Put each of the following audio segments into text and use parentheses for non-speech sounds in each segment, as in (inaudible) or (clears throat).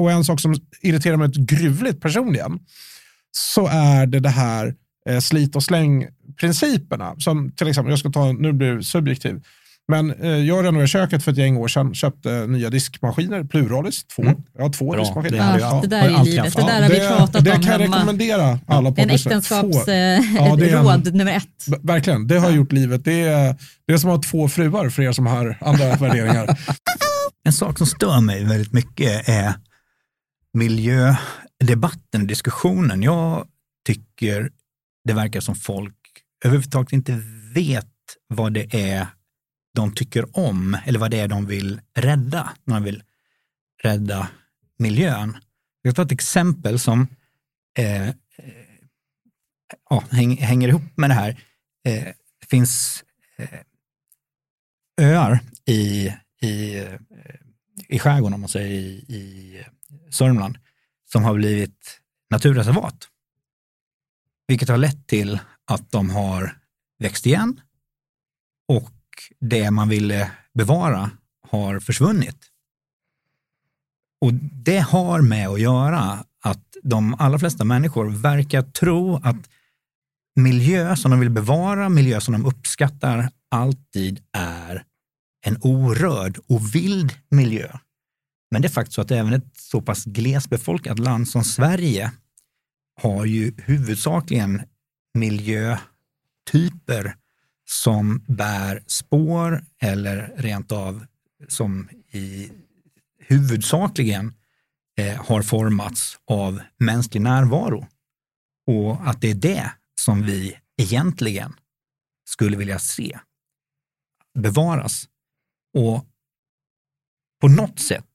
och en sak som irriterar mig gruvligt personligen, så är det det här eh, slit och släng-principerna. Som till exempel, jag ska ta, nu blir det subjektiv, men eh, jag renoverade köket för ett gäng år sedan, köpte nya diskmaskiner, Pluralis, två. Mm. Jag har två Bra, diskmaskiner. det Ja, det där är livet. Det där har vi pratat det om kan jag rekommendera alla Det är en poddlyssnare. äktenskaps Två. eh, Ja, det en- nummer ett. Verkligen, det har gjort livet. Det är, det är som att ha två fruar för er som har andra värderingar. (laughs) En sak som stör mig väldigt mycket är miljödebatten, diskussionen. Jag tycker det verkar som folk överhuvudtaget inte vet vad det är de tycker om eller vad det är de vill rädda när de vill rädda miljön. Jag tar ett exempel som eh, ja, häng, hänger ihop med det här. Eh, det finns eh, öar i, i, eh, i skärgården, om man säger, i, i Sörmland, som har blivit naturreservat. Vilket har lett till att de har växt igen och det man ville bevara har försvunnit. Och det har med att göra att de allra flesta människor verkar tro att miljö som de vill bevara, miljö som de uppskattar, alltid är en orörd och vild miljö. Men det är faktiskt så att även ett så pass glesbefolkat land som Sverige har ju huvudsakligen miljötyper som bär spår eller rent av som i huvudsakligen eh, har formats av mänsklig närvaro. Och att det är det som vi egentligen skulle vilja se bevaras. Och på något sätt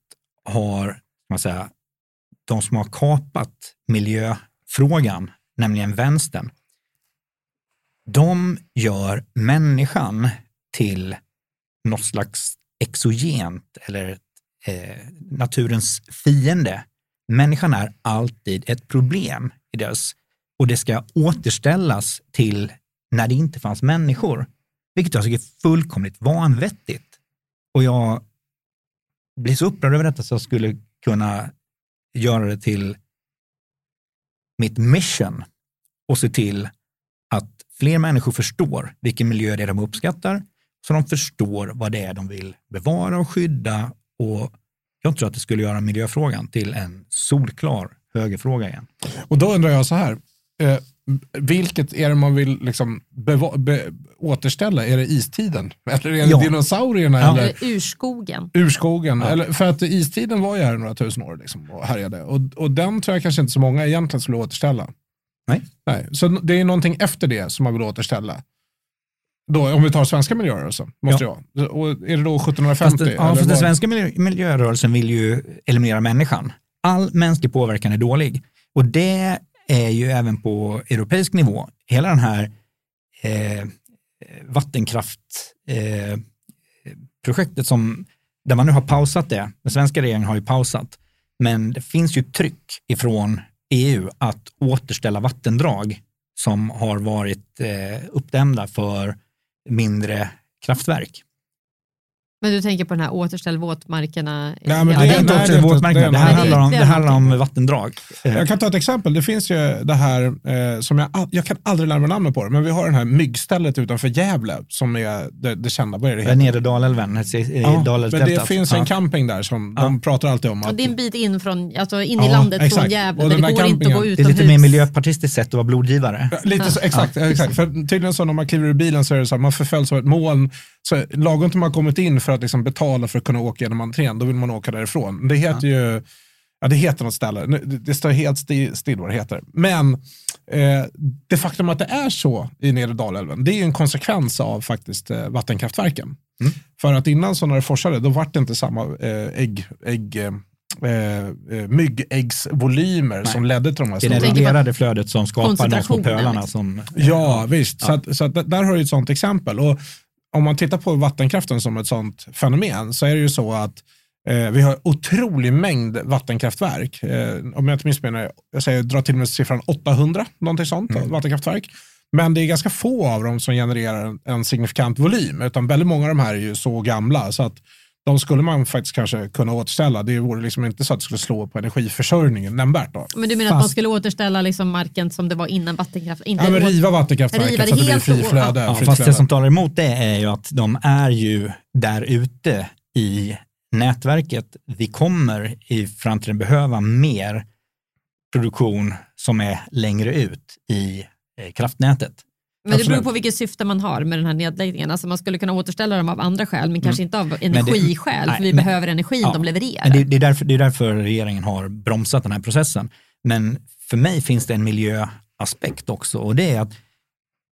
har man säga, de som har kapat miljöfrågan, nämligen vänstern, de gör människan till något slags exogent eller eh, naturens fiende. Människan är alltid ett problem i deras och det ska återställas till när det inte fanns människor, vilket jag tycker är fullkomligt vanvettigt. Och jag blir så upprörd över detta så jag skulle kunna göra det till mitt mission och se till att fler människor förstår vilken miljö det är de uppskattar, så de förstår vad det är de vill bevara och skydda. Och jag tror att det skulle göra miljöfrågan till en solklar högerfråga igen. Och då undrar jag så här, eh, vilket är det man vill liksom be- återställa? Är det istiden? Eller är det Ja. dinosaurierna? Ja. Eller Eller urskogen. urskogen? Ja. Eller, för att istiden var ju här några tusen år liksom, och härjade. Och, och den tror jag kanske inte så många egentligen skulle återställa. Nej. Nej. Så det är någonting efter det som man vill återställa. Då, om vi tar svenska miljörörelsen, måste det vara. Och är det då 1750? Fast, det, ja, eller fast den svenska miljö, miljörörelsen vill ju eliminera människan. All mänsklig påverkan är dålig. Och det är ju även på europeisk nivå. Hela den här eh, vattenkraftprojektet eh, som, där man nu har pausat det, den svenska regeringen har ju pausat, men det finns ju tryck ifrån EU att återställa vattendrag som har varit eh, uppdämda för mindre kraftverk. Men du tänker på den här återställ våtmarkerna? Nej, men Ja, det är inte nej, också det här handlar om, det handlar om vattendrag. Eh, Jag kan ta ett exempel. Det finns ju det här eh, som jag, jag kan aldrig lära mig namnet på det, men vi har det här myggstället utanför Gävle som är det, det kända. Vad är det heter? nedre Dalälven, i Ja, men det finns en Ja. camping där som Ja. de pratar alltid om. Och Att, det är en bit in, från, alltså in Ja, i landet exakt. från Gävle, Och där det går inte att gå campingen- Det är utomhus. lite mer miljöpartistiskt sätt att vara blodgivare. Lite så, exakt, exakt. För tydligen så när man kliver ur bilen så är det så här, man förföljs av ett moln. Så lagom till man kommit in för att liksom betala för att kunna åka genom entrén, då vill man åka därifrån. Det heter ju, ja det heter något ställe, det, står helt sti- still vad det heter. Men eh, det faktum att det är så i nedre Dalälven, det är ju en konsekvens av faktiskt eh, vattenkraftverken. Mm. För att innan så när det forsade, då var det inte samma eh, ägg, ägg eh, eh, myggäggsvolymer som ledde till de här Det är det stora. reglerade flödet som skapar de små pölarna. liksom. Som, Ja, visst. Så, att, så att där har du ett sånt exempel. Och om man tittar på vattenkraften som ett sånt fenomen så är det ju så att eh, vi har otrolig mängd vattenkraftverk. Eh, om jag inte missminner jag säger, drar till med siffran 800, någonting sånt, Mm. vattenkraftverk. Men det är ganska få av dem som genererar en, en signifikant volym, utan väldigt många av de här är ju så gamla så att de skulle man faktiskt kanske kunna återställa. Det vore liksom inte så att det skulle slå på energiförsörjningen nämnvärt. Då. Men du menar att man skulle återställa liksom marken som det var innan vattenkraft? Inte Ja, men riva vattenkraftverket Riva det så att det blir helt fri och- flöde. Ja, fast det som talar emot det är ju att de är ju där ute i nätverket. Vi kommer i framtiden behöva mer produktion som är längre ut i eh, kraftnätet. Men det beror på vilket syfte man har med den här nedläggningen. Alltså man skulle kunna återställa dem av andra skäl, men kanske inte av energiskäl, nej, för vi men- behöver energin ja, de levererar. Men det, det, är därför, det är därför regeringen har bromsat den här processen. Men för mig finns det en miljöaspekt också och det är att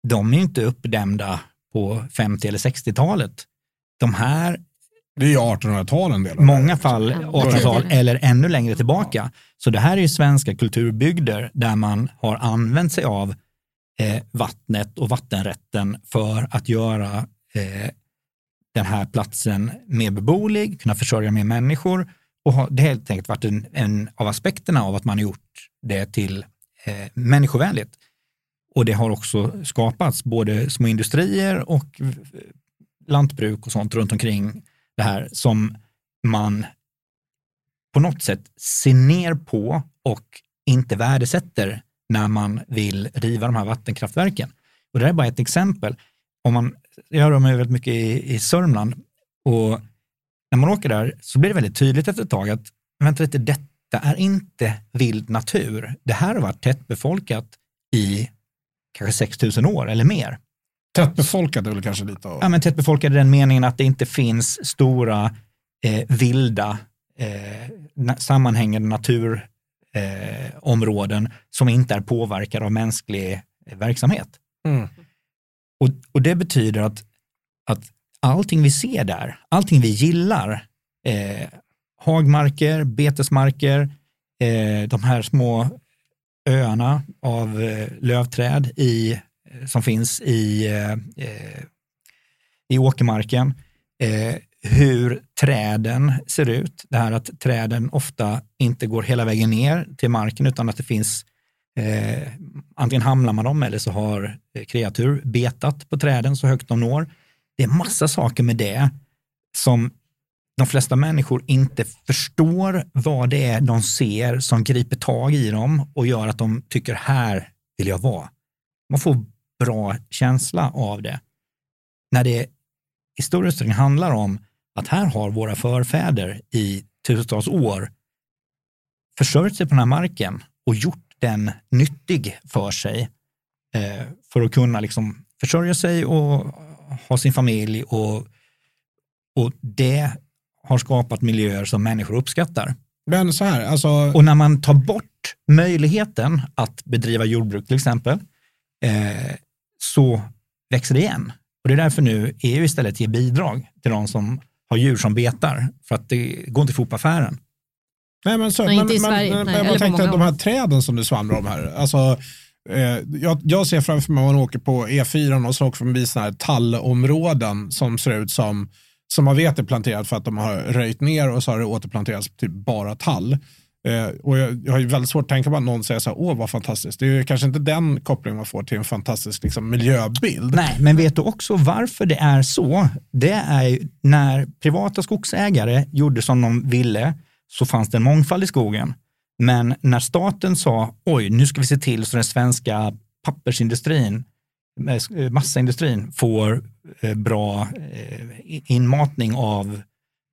de är inte uppdämda på 50 eller 60-talet. De här Det är ju 1800-tal en del. av många det. fall Ja, 1800-tal tidigare. eller ännu längre tillbaka. Så det här är ju svenska kulturbygder där man har använt sig av eh, vattnet och vattenrätten för att göra eh, den här platsen mer beboelig, kunna försörja mer människor och ha, det har helt enkelt varit en, en av aspekterna av att man har gjort det till eh, människovänligt. Och det har också skapats både små industrier och eh, lantbruk och sånt runt omkring det här som man på något sätt ser ner på och inte värdesätter när man vill riva de här vattenkraftverken. Och det här är bara ett exempel. Om man, jag rör mig väldigt mycket i, i Sörmland och när man åker där så blir det väldigt tydligt efter ett tag att vänta lite, detta är inte vild natur. Det här har varit tättbefolkat i kanske 6000 år eller mer. Tättbefolkat är väl kanske lite av... Ja, men tättbefolkade i den meningen att det inte finns stora eh, vilda eh, sammanhängande naturområden eh, områden som inte är påverkade av mänsklig verksamhet. Mm. Och, och det betyder att, att allting vi ser där, allting vi gillar, eh, hagmarker, betesmarker, eh, de här små öarna av eh, lövträd i, eh, som finns i, eh, eh, i åkermarken, hur träden ser ut. Det här att träden ofta inte går hela vägen ner till marken utan att det finns Eh, antingen hamnar man dem eller så har eh, kreatur betat på träden så högt de når. Det är massa saker med det som de flesta människor inte förstår vad det är de ser som griper tag i dem och gör att de tycker här vill jag vara. Man får bra känsla av det. När det i stor utsträckning handlar om att här har våra förfäder i tusentals år försörjt sig på den här marken och gjort den nyttig för sig eh, för att kunna liksom försörja sig och ha sin familj och, och det har skapat miljöer som människor uppskattar. Men så här, alltså... Och när man tar bort möjligheten att bedriva jordbruk till exempel, eh, så växer det igen. Och det är därför nu EU istället ger bidrag till de som har djur som betar, för att det går inte ihop affären. Nej, men så, Nej, men, inte i men, Sverige. Men, Nej, jag bara på tänkte de här träden som du svamlar om här. Alltså, eh, jag, jag ser framför mig att man åker på E4 och så åker förbi sådana här tallområden som ser ut som, som man vet är planterat för att de har röjt ner och så har det återplanterats typ bara tall. Eh, och jag, jag har ju väldigt svårt att tänka på att någon säger så här, åh vad fantastiskt. Det är ju kanske inte den kopplingen man får till en fantastisk liksom, miljöbild. Nej, men vet du också varför det är så? Det är när privata skogsägare gjorde som de ville så fanns det en mångfald i skogen. Men när staten sa, oj, nu ska vi se till så den svenska pappersindustrin, eh, eh, massaindustrin får eh, bra inmatning av,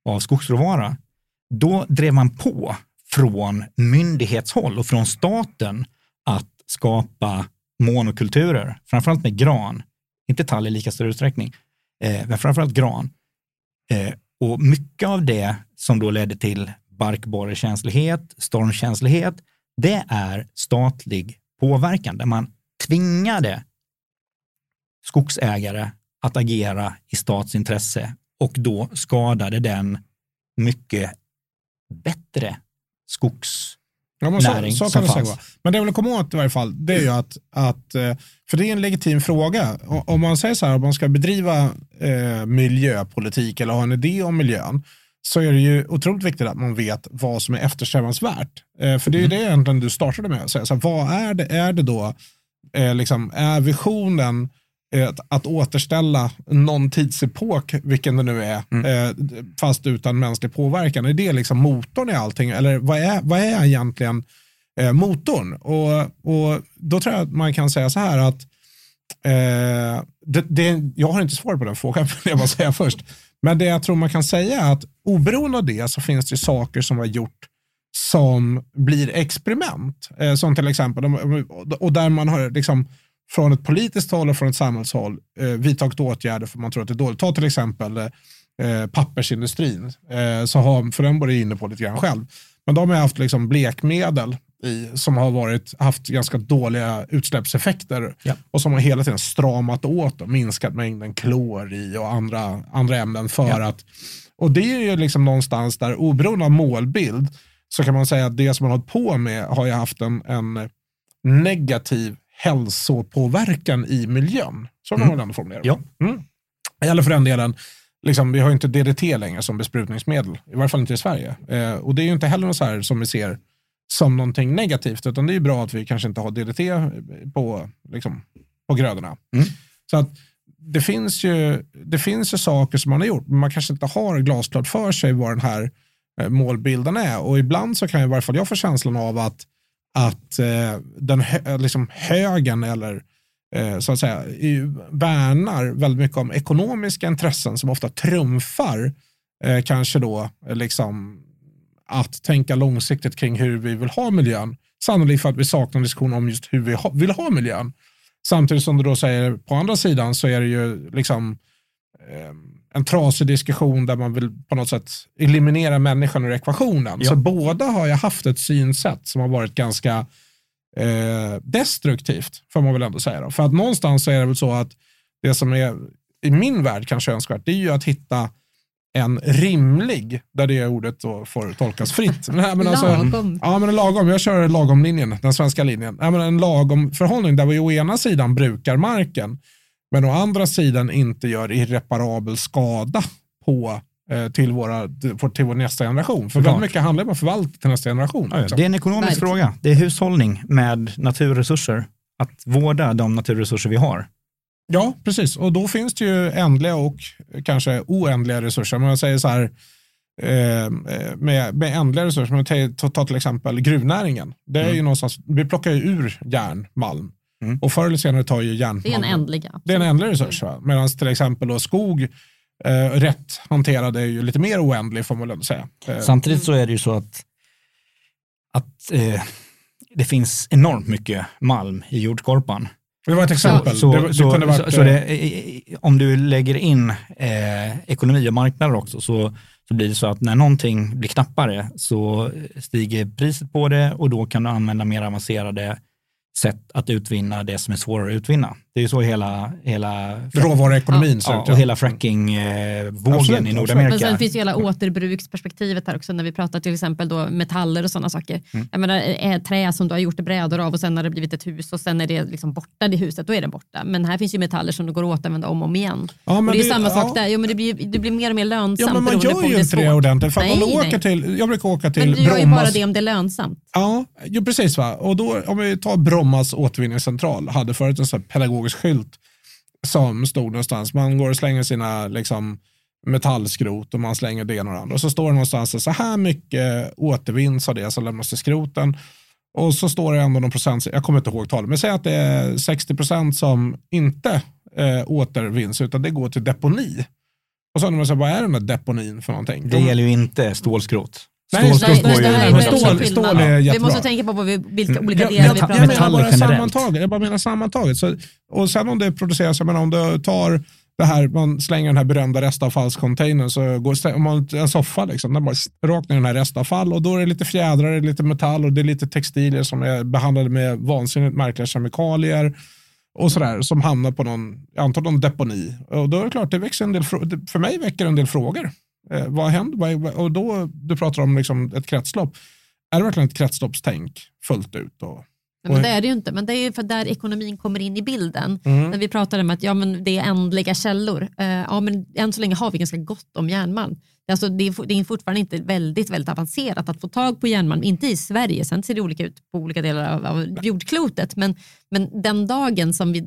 av skogsråvara, då drev man på från myndighetshåll och från staten att skapa monokulturer, framförallt med gran, inte tall i lika stor utsträckning, eh, men framförallt gran. Eh, och mycket av det som då ledde till barkborrekänslighet, stormkänslighet, det är statlig påverkan där man tvingade skogsägare att agera i statsintresse och då skadade den mycket bättre skogs Ja, men så, så kan det säkert vara. Men det jag vill komma åt i varje fall, det är ju att, att eh, för det är en legitim fråga. Om man säger så här, om man ska bedriva eh, miljöpolitik eller ha en idé om miljön, så är det ju otroligt viktigt att man vet vad som är eftersträvansvärt. Eh, för det är ju det egentligen du startade med att säga. Så här, vad är det, är det då, eh, liksom, är visionen att, att återställa någon tidsepok, vilken det nu är, eh, fast utan mänsklig påverkan. Är det liksom motorn i allting? Eller vad är, vad är egentligen eh, motorn? Och, och då tror jag att man kan säga så här att eh, det, det, jag har inte svar på den frågan, (laughs) vill jag bara säga först. Men det jag tror man kan säga är att oberoende av det så finns det saker som har gjort som blir experiment. Eh, som till exempel, och där man har liksom från ett politiskt håll och från ett samhällshåll eh, vidtagit åtgärder för man tror att det är dåligt. Ta till exempel eh, pappersindustrin, eh, så har, för den var inne på lite grann själv. Men de har haft liksom blekmedel i, som har varit, haft ganska dåliga utsläppseffekter ja. och som har hela tiden stramat åt och minskat mängden klor i och andra, andra ämnen för ja. att och det är ju liksom någonstans där oberoende av målbild så kan man säga att det som man har hållit på med har ju haft en, en negativ hälsopåverkan i miljön. Så kan mm. man ändå formulera ja. mm. Eller för den delen, liksom, vi har ju inte DDT längre som besprutningsmedel. I varje fall inte i Sverige. Eh, och det är ju inte heller något så här som vi ser som någonting negativt, utan det är bra att vi kanske inte har DDT på, liksom, på grödorna. Mm. Så att det finns, ju, det finns ju saker som man har gjort, men man kanske inte har glasklart för sig vad den här eh, målbilden är. Och ibland så kan jag, i varje fall jag få känslan av att, att eh, den hö, liksom högen eller eh, så att säga, värnar väldigt mycket om ekonomiska intressen som ofta trumfar eh, kanske då liksom att tänka långsiktigt kring hur vi vill ha miljön. Sannolikt för att vi saknar diskussion om just hur vi ha, vill ha miljön. Samtidigt som du då säger på andra sidan så är det ju liksom eh, en trasig diskussion där man vill på något sätt eliminera människan ur ekvationen. Ja. Så båda har ju haft ett synsätt som har varit ganska eh, destruktivt, får man väl ändå säga. Då. För att någonstans så är det väl så att det som är i min värld kanske önskvärt, det är ju att hitta en rimlig, där det ordet då får tolkas fritt. Nej, men alltså, lagom. Ja, men en lagom. Jag kör lagom-linjen, den svenska linjen. Ja, men en lagom förhållning där vi å ena sidan brukar marken, men å andra sidan inte gör irreparabel skada på eh, till, våra, till vår nästa generation. För väldigt mycket handlar om att förvalta till nästa generation. Ja, det är en ekonomisk Nej. fråga. Det är hushållning med naturresurser. Att vårda de naturresurser vi har. Ja, precis. Och då finns det ju ändliga och kanske oändliga resurser. Men jag säger så här, eh, med, med ändliga resurser, men ta, ta till exempel gruvnäringen. Det är mm. ju någonstans, vi plockar ju ur järn, malm. Mm. Och förr eller senare tar ju järn. Det är en ändlig. Det är en ändlig resurs. Medan till exempel då skog, eh, rätt hanterad, är ju lite mer oändlig får man väl säga. Eh. Samtidigt så är det ju så att, att eh, det finns enormt mycket malm i jordskorpan. Det var ett exempel. Så, det, det så, varit, så det, om du lägger in eh, ekonomi och marknader också så, så blir det så att när någonting blir knappare så stiger priset på det och då kan du använda mer avancerade sätt att utvinna det som är svårare att utvinna. Det är ju så hela, hela råvaruekonomin ut. Ja, och hela frackingvågen eh, i Nordamerika. Men sen finns ju hela återbruksperspektivet här också när vi pratar till exempel då metaller och sådana saker. Mm. Jag menar, är trä som du har gjort brädor av och sen har det blivit ett hus och sen är det liksom borta i huset, då är det borta. Men här finns ju metaller som det går att återvända om och om igen. Ja, men det är det, samma ja. sak där. Jo, men det, blir, det blir mer och mer lönsamt. Ja, men man gör ju inte det ordentligt. För nej, man åker till, jag brukar åka till Men du gör ju bara det om det är lönsamt. Ja, precis. Va? Och då, om vi tar Brommas återvinningscentral, hade förut en sån pedagogisk skylt som stod någonstans. Man går och slänger sina liksom, metallskrot och man slänger det ena och andra. Och så står det någonstans att så här mycket återvinns av det som lämnas till skroten. Och så står det ändå någon procent, jag kommer inte ihåg talet, men säg att det är 60 procent som inte eh, återvinns utan det går till deponi. Och så undrar man sig, vad är den där deponin för någonting? Det gäller ju inte stålskrot. Nej, stål, nej, nej, nej, stål, stål är jättebra. Vi måste tänka på vi, vilka olika delar jag, vi pratar om. Jag menar bara sammantaget. Jag bara menar sammantaget. Så, och sen om det produceras, jag menar om du tar det här, man slänger den här berömda restavfallscontainern så går om man, en soffa liksom, den bara rakt ner i den här restavfall och då är det lite fjädrar, det är lite metall och det är lite textilier som är behandlade med vansinnigt märkliga kemikalier och sådär som hamnar på någon, jag antar någon deponi. Och då är det klart, det växer en del, för mig väcker en del frågor. Eh, vad händer? Och då, du pratar om liksom ett kretslopp. Är det verkligen ett kretsloppstänk fullt ut? Och, men det är det ju inte, men det är för där ekonomin kommer in i bilden. Mm. När vi pratar om att ja, men det är ändliga källor. Uh, ja, men än så länge har vi ganska gott om järnmalm. Alltså, det, är, det är fortfarande inte väldigt, väldigt avancerat att få tag på järnmalm, inte i Sverige, sen ser det olika ut på olika delar av, av jordklotet, men, men den dagen som vi,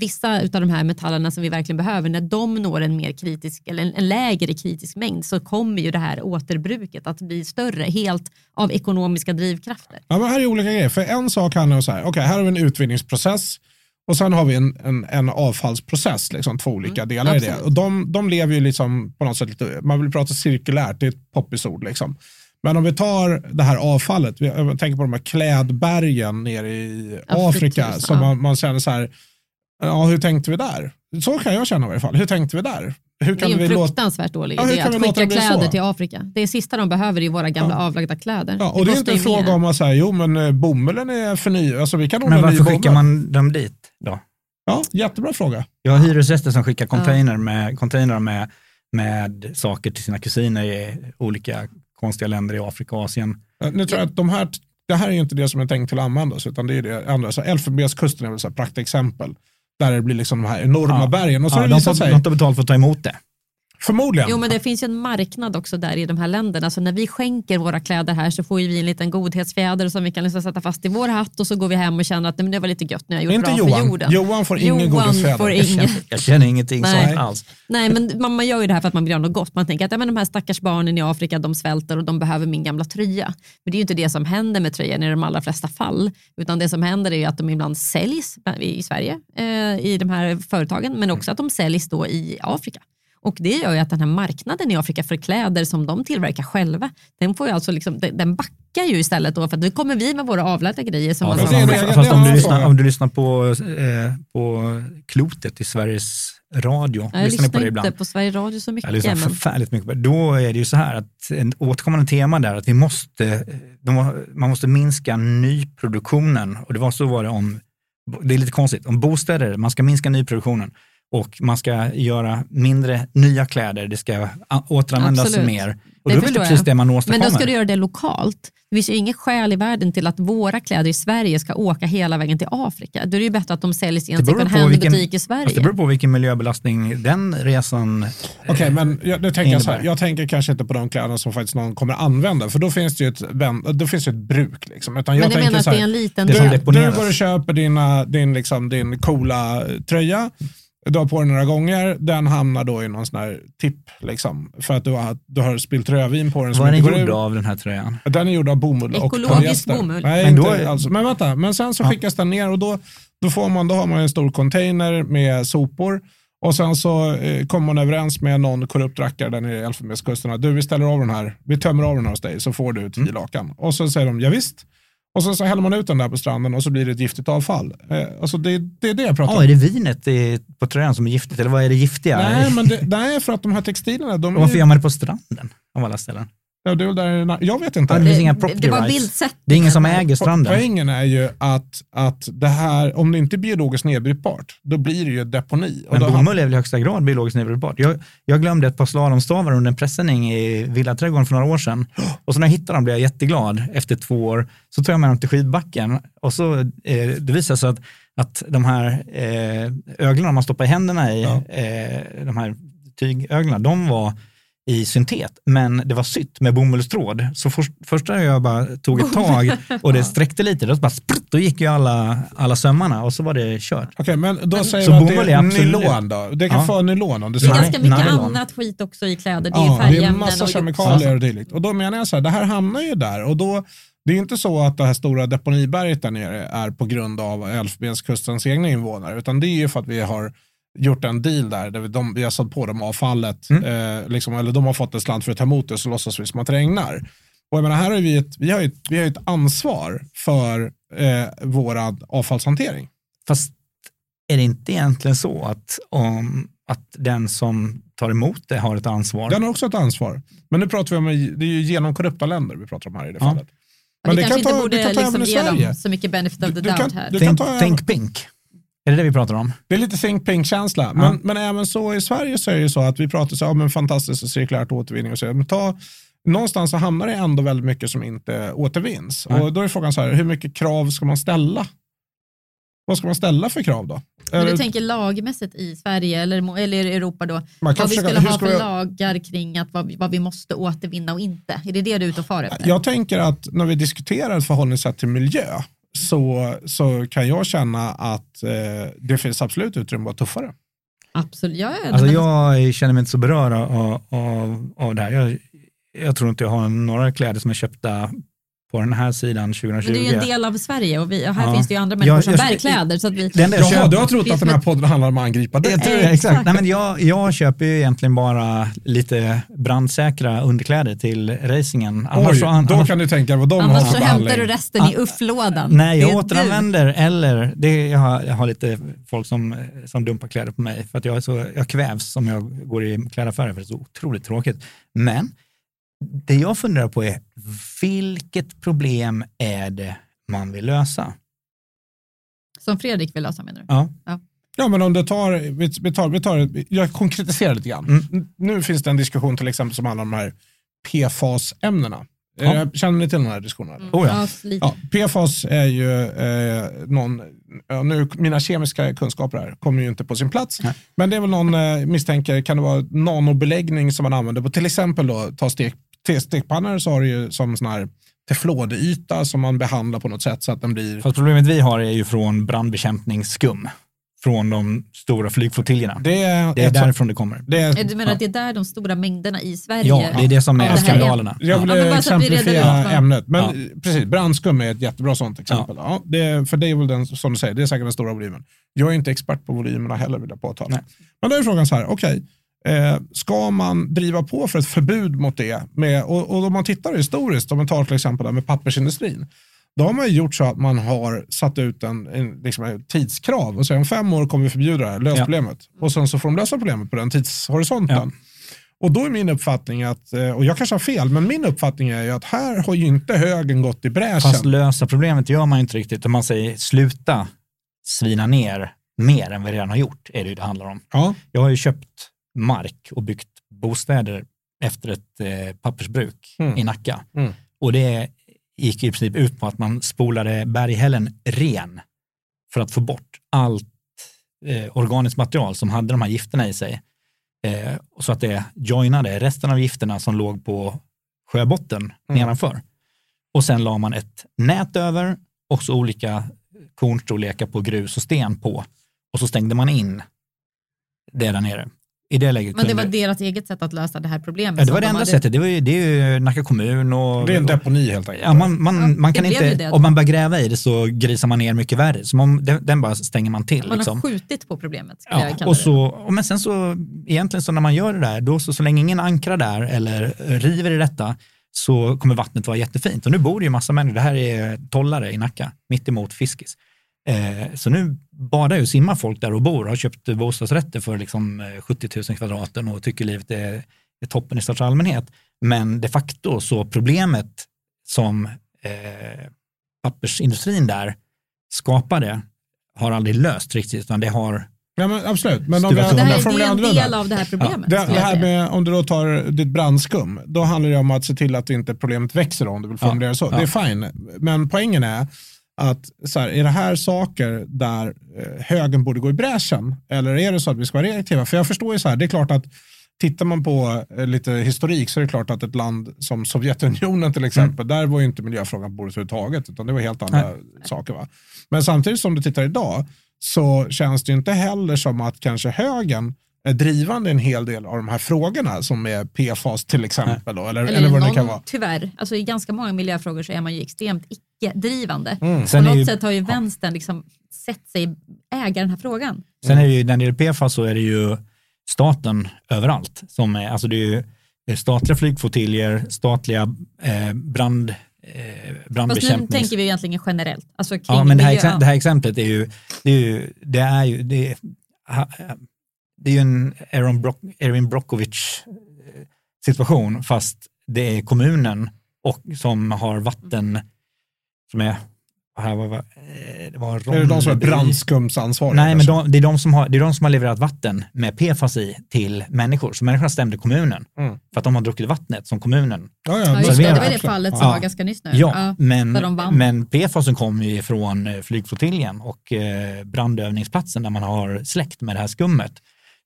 vissa av de här metallerna som vi verkligen behöver, när de når en mer kritisk, eller en, en lägre kritisk mängd, så kommer ju det här återbruket att bli större, helt av ekonomiska drivkrafter. Ja, men här är olika grejer, för en sak handlar om så här, okej, okay, här har vi en utvinningsprocess, och sen har vi en, en, en avfallsprocess, liksom, två olika mm, delar absolut. i det. Och de, de lever ju liksom på något sätt lite, man vill prata cirkulärt, det är ett poppis ord. Liksom. Men om vi tar det här avfallet, jag tänker på de här klädbergen nere i Afrika, precis, som ja. man, man känner så här, ja hur tänkte vi där? Så kan jag känna i alla fall. Hur tänkte vi där? Hur kan det är en fruktansvärt dålig idé ja, att skicka kläder till Afrika. Det sista de behöver är våra gamla ja. avlagda kläder. Ja, och det, det är inte en fråga om att säga, jo men eh, bomullen är förnyad. Alltså, vi kan men varför skickar man dem dit då? Ja, jättebra fråga. Jag har hyresgäster som skickar container med, container med, med saker till sina kusiner i olika konstiga länder i Afrika och Asien. Nu tror jag att de här, det här är ju inte det som är tänkt till att användas, utan det är det andra. Så Elfenbenskusten är väl ett praktexempel. Där det blir liksom de här enorma ja. bergen. Och så ja, de, får, de tar betalt för att ta emot det. Förmodligen. Jo, men det finns ju en marknad också där i de här länderna. Så när vi skänker våra kläder här så får vi en liten godhetsfjäder som vi kan liksom sätta fast i vår hatt och så går vi hem och känner att men det var lite gött när jag gjort Inte bra Johan. för jorden. Johan får ingen godhetsfjäder. Får ingen. Jag, känner, jag känner ingenting sånt alls. Nej, men man, man, gör ju det här för att man vill göra något gott. Man tänker att ja, men de här stackars barnen i Afrika de svälter och de behöver min gamla tröja. Men det är ju inte det som händer med tröjan i de allra flesta fall. Utan det som händer är att de ibland säljs i Sverige eh, i de här företagen men också att de säljs då i Afrika. Och det gör ju att den här marknaden i Afrika för kläder som de tillverkar själva, den, får ju alltså liksom, den backar ju istället då för att nu kommer vi med våra avlagda grejer. Som ja, fast, om, fast, fast om, du lyssnar, om du lyssnar på, eh, på klotet i Sveriges Radio, jag lyssnar på det ibland. inte på Sveriges Radio så mycket. Jag lyssnar men... förfärligt mycket det. Då är det ju så här att en återkommande tema där att vi måste, man måste minska nyproduktionen och det var så var det om, det är lite konstigt, om bostäder, man ska minska nyproduktionen och man ska göra mindre nya kläder, det ska återanvändas Absolut. mer. Och det då är det precis det man åstadkommer. Men då ska du göra det lokalt. Det finns ju inget skäl i världen till att våra kläder i Sverige ska åka hela vägen till Afrika. Då är det ju bättre att de säljs i en second hand-butik i Sverige. Alltså det beror på vilken miljöbelastning den resan Okej, okay, men jag, nu tänker jag, så här, jag tänker kanske inte på de kläderna som faktiskt någon kommer använda, för då finns det ju ett, då finns det ett bruk. Liksom. Utan jag men jag menar att det är en liten... Du, du går och köper dina, din, liksom, din coola tröja, du har på den några gånger, den hamnar då i någon sån här tipp. Liksom, för att du har, du har spillt rödvin på den. Vad är den gjord av den här tröjan? Den är gjord av bomull Ekologisk och bomull. Nej, men, då... inte, alltså, men vänta, men sen så skickas ja. den ner och då, då, får man, då har man en stor container med sopor. Och sen så eh, kommer man överens med någon korrupt rackare där nere i Elfenbenskusten. Du, vi ställer av den här, vi tömmer av den här hos dig så får du tio mm. lakan. Och så säger de, ja, visst. Och så, så häller man ut den där på stranden och så blir det ett giftigt avfall. Eh, alltså det, det är det jag pratar om. Ja, är det vinet på tröjan som är giftigt eller vad är det giftiga? Nej, men det, nej för att de här textilerna. De varför är... gör man det på stranden av alla ställen? Ja, det är där, jag vet inte. det, inga det var Det är ingen som äger stranden. Poängen är ju att, att det här, om det inte är biologiskt nedbrytbart, då blir det ju deponi. Men bomull är väl i högsta grad biologiskt nedbrytbart. Jag, jag glömde ett par slalomstavar under en pressändning i Villaträdgården för några år sedan. Och så när jag hittade dem blev jag jätteglad efter två år. Så tog jag med dem till skidbacken och så eh, det visade sig att, att de här eh, öglorna man stoppar i händerna i, ja. eh, de här tygöglorna, de var i syntet, men det var sytt med bomullstråd. Så för, första jag bara tog ett tag och det sträckte lite, då, bara sprutt, då gick ju alla, alla sömmarna och så var det kört. Okej, okay, men då säger så vi att det är nylon då? Det kan ja. få nylon om det är Det är ganska mycket nylon. annat skit också i kläder. Det är ja, det är massa kemikalier och dylikt. Och då menar jag så här, det här hamnar ju där och då det är inte så att det här stora deponiberget där nere är på grund av Elfenbenskustens egna invånare, utan det är ju för att vi har gjort en deal där, där vi, de, vi har satt på dem avfallet, mm. eh, liksom, eller de har fått en slant för att ta emot det, så låtsas vi som att det regnar. Och jag menar, här har vi ett, vi har ett, vi har ett ansvar för eh, vår avfallshantering. Fast är det inte egentligen så att, om, att den som tar emot det har ett ansvar? Den har också ett ansvar. Men nu pratar vi om, det är ju genom korrupta länder vi pratar om här i det ja. fallet. Men, Men det, det kanske kan ta, inte borde kan liksom ge dem så mycket benefit of the doubt kan, här. Think, think pink. Är det det vi pratar om? Det är lite think pink-känsla. Ja. Men, men även så i Sverige så är det så att vi pratar så om en fantastisk cirkulärt återvinning och så. Men ta, någonstans så hamnar det ändå väldigt mycket som inte återvinns. Ja. Och då är frågan så här, hur mycket krav ska man ställa vad ska man ställa för krav då? Men Eller- du tänker lagmässigt i Sverige eller, eller i Europa då? man kan Vad vi försöka- skulle ha ska för vi- lagar kring att vad, vi- vad vi måste återvinna och inte? Är det det du är ute och far efter? Jag tänker att när vi diskuterar ett förhållningssätt till miljö så, så kan jag känna att eh, det finns absolut utrymme att vara tuffare. Absolut. Ja, ja, Alltså jag känner mig inte så berörd av, av, av det här. Jag, jag tror inte jag har några kläder som är köpta på den här sidan 2020. Men det är ju en del av Sverige och, vi, och här Ja. finns det ju andra människor Jag- som bär kläder. Så att vi, enda jag Jaha, köper- du har trott att den här podden handlar om att angripa dig? Jag tror, exakt. exakt. Nej, men jag, jag köper ju egentligen bara lite brandsäkra underkläder till racingen. Oj, Annars, så- an, då annars, kan du tänka vad de har annars så hämtar du resten i ufflådan. nej, jag återanvänder eller det, jag, har, jag har lite folk som, som dumpar kläder på mig för att jag, är så, jag kvävs om jag går i klädaffärer för det är så otroligt tråkigt. Men det jag funderar på är vilket problem är det man vill lösa? Som Fredrik vill lösa menar du? Ja. Ja, men om du tar, vi, tar, vi tar, jag konkretiserar lite grann. Mm. Nu finns det en diskussion till exempel som handlar om de här PFAS-ämnena. Ja. Eh, Känner ni till den här diskussionen? eller? Oh ja. Ja, PFAS är ju eh, någon, ja, nu, mina kemiska kunskaper här kommer ju inte på sin plats, Nej. men det är väl någon, eh, misstänker, kan det vara nanobeläggning som man använder på till exempel då, ta stek, te- stekpannor så har du ju som sån här teflodyta som man behandlar på något sätt så att den blir Fast problemet vi har är ju från brandbekämpningsskum från de stora flygflottiljerna. Det, det är, är ett sånt- därifrån det kommer. det är, Du menar att det är där de stora mängderna i Sverige... Ja, det är det som Ja, är det är- skandalerna. Jag vill Ja, så exemplifiera ämnet. Men precis, brandskum är ett jättebra sånt exempel. Ja. Ja. det, för det är väl den, som du säger, det är säkert den stora volymen. Jag är inte expert på volymerna heller vill jag påtala. Nej. Men då är frågan så här, okej, eh, ska man driva på för ett förbud mot det? Med, och, och om man tittar historiskt, om man tar till exempel det med pappersindustrin, då har man ju gjort så att man har satt ut en, en, liksom ett tidskrav och säger om fem år kommer vi förbjuda det här, lös Ja. problemet. Och sen så får de lösa problemet på den tidshorisonten. Ja. Och då är min uppfattning att, eh, och jag kanske har fel, men min uppfattning är ju att här har ju inte högen gått i bräschen. Fast lösa problemet gör man ju inte riktigt. Om man säger sluta svina ner mer än vi redan har gjort, är det ju det handlar om. Ja, Jag har ju köpt mark och byggt bostäder efter ett eh, pappersbruk Mm. i Nacka. Mm. Och det gick i princip ut på att man spolade berghällen ren för att få bort allt eh, organiskt material som hade de här gifterna i sig. Eh, så att det joinade resten av gifterna som låg på sjöbotten Mm. nedanför. Och sen la man ett nät över och så olika kornstorlekar på grus och sten på. Och så stängde man in det där nere. I det läget Men det kunde... var deras eget sätt att lösa det här problemet. ja, det var det de enda hade- sättet. Det, var ju, det är ju Nacka kommun och... det är en deponi helt enkelt. Ja, man, man, Ja, man kan inte, det. om man börjar gräva i det så grisar man ner mycket värre. Som om den, den bara stänger man till. Man Liksom. har skjutit på problemet. Ja, och så, och men sen så, egentligen så när man gör det där, då så, så länge ingen ankrar där eller river i detta, så kommer vattnet vara jättefint. Och nu bor det ju massa människor, det här är tollare i Nacka, mitt emot Fiskis. Eh, så nu badar ju och simmar folk där och bor, har köpt bostadsrätter för liksom eh, 70 000 kvadraten och tycker livet är, är toppen i största allmänhet. Men de facto så problemet som eh, pappersindustrin där skapade har aldrig löst riktigt, utan det har Ja, men absolut, men om jag, det här är, det en del av det här problemet. Det, skulle det jag här med, om du då tar ditt brandskum, då handlar det om att se till att inte problemet växer om du vill Ja, formulera det så. ja. Det är fine. Men poängen är att så här, är det här saker där eh, högen borde gå i bräschen? Eller är det så att vi ska vara reaktiva? För jag förstår ju så här, det är klart att tittar man på eh, lite historik så är det klart att ett land som Sovjetunionen till exempel, där var ju inte miljöfrågan på bordet överhuvudtaget, utan det var helt andra saker. Va? Men samtidigt som du tittar idag så känns det ju inte heller som att kanske högen drivande i en hel del av de här frågorna som är PFAS till exempel. Då, eller, eller, Eller, vad det någon, kan vara. Tyvärr, alltså i ganska många miljöfrågor så är man ju extremt icke-drivande. Mm. På är något ju- sätt har ju vänstern liksom sett sig äga den här frågan. Sen är det ju, när det gäller PFAS så är det ju staten överallt. Som är, alltså det är ju det är statliga flygflottiljer, statliga eh, brand, eh, Fast nu brandbekämpnings... tänker vi egentligen generellt. Alltså kring Ja, men det här, det här exemplet är ju, det är ju, det är ju, det är, ha- det är ju en Erin, Brock, Erin Brockovich eh, situation, fast det är kommunen och som har vatten som är här var, eh, det var Är det de som är Ronneby. brandskumsansvariga? Nej, men de, det, är de som har, det är de som har levererat vatten med PFAS i till människor. Så människorna stämde kommunen Mm. för att de har druckit vattnet som kommunen. Ja, Ja, ja, det, var det fallet som Ja. var ganska nyss nu. Ja, men, där de vann. men PFASen kommer ju från eh, flygflottiljen och eh, brandövningsplatsen där man har släckt med det här skummet.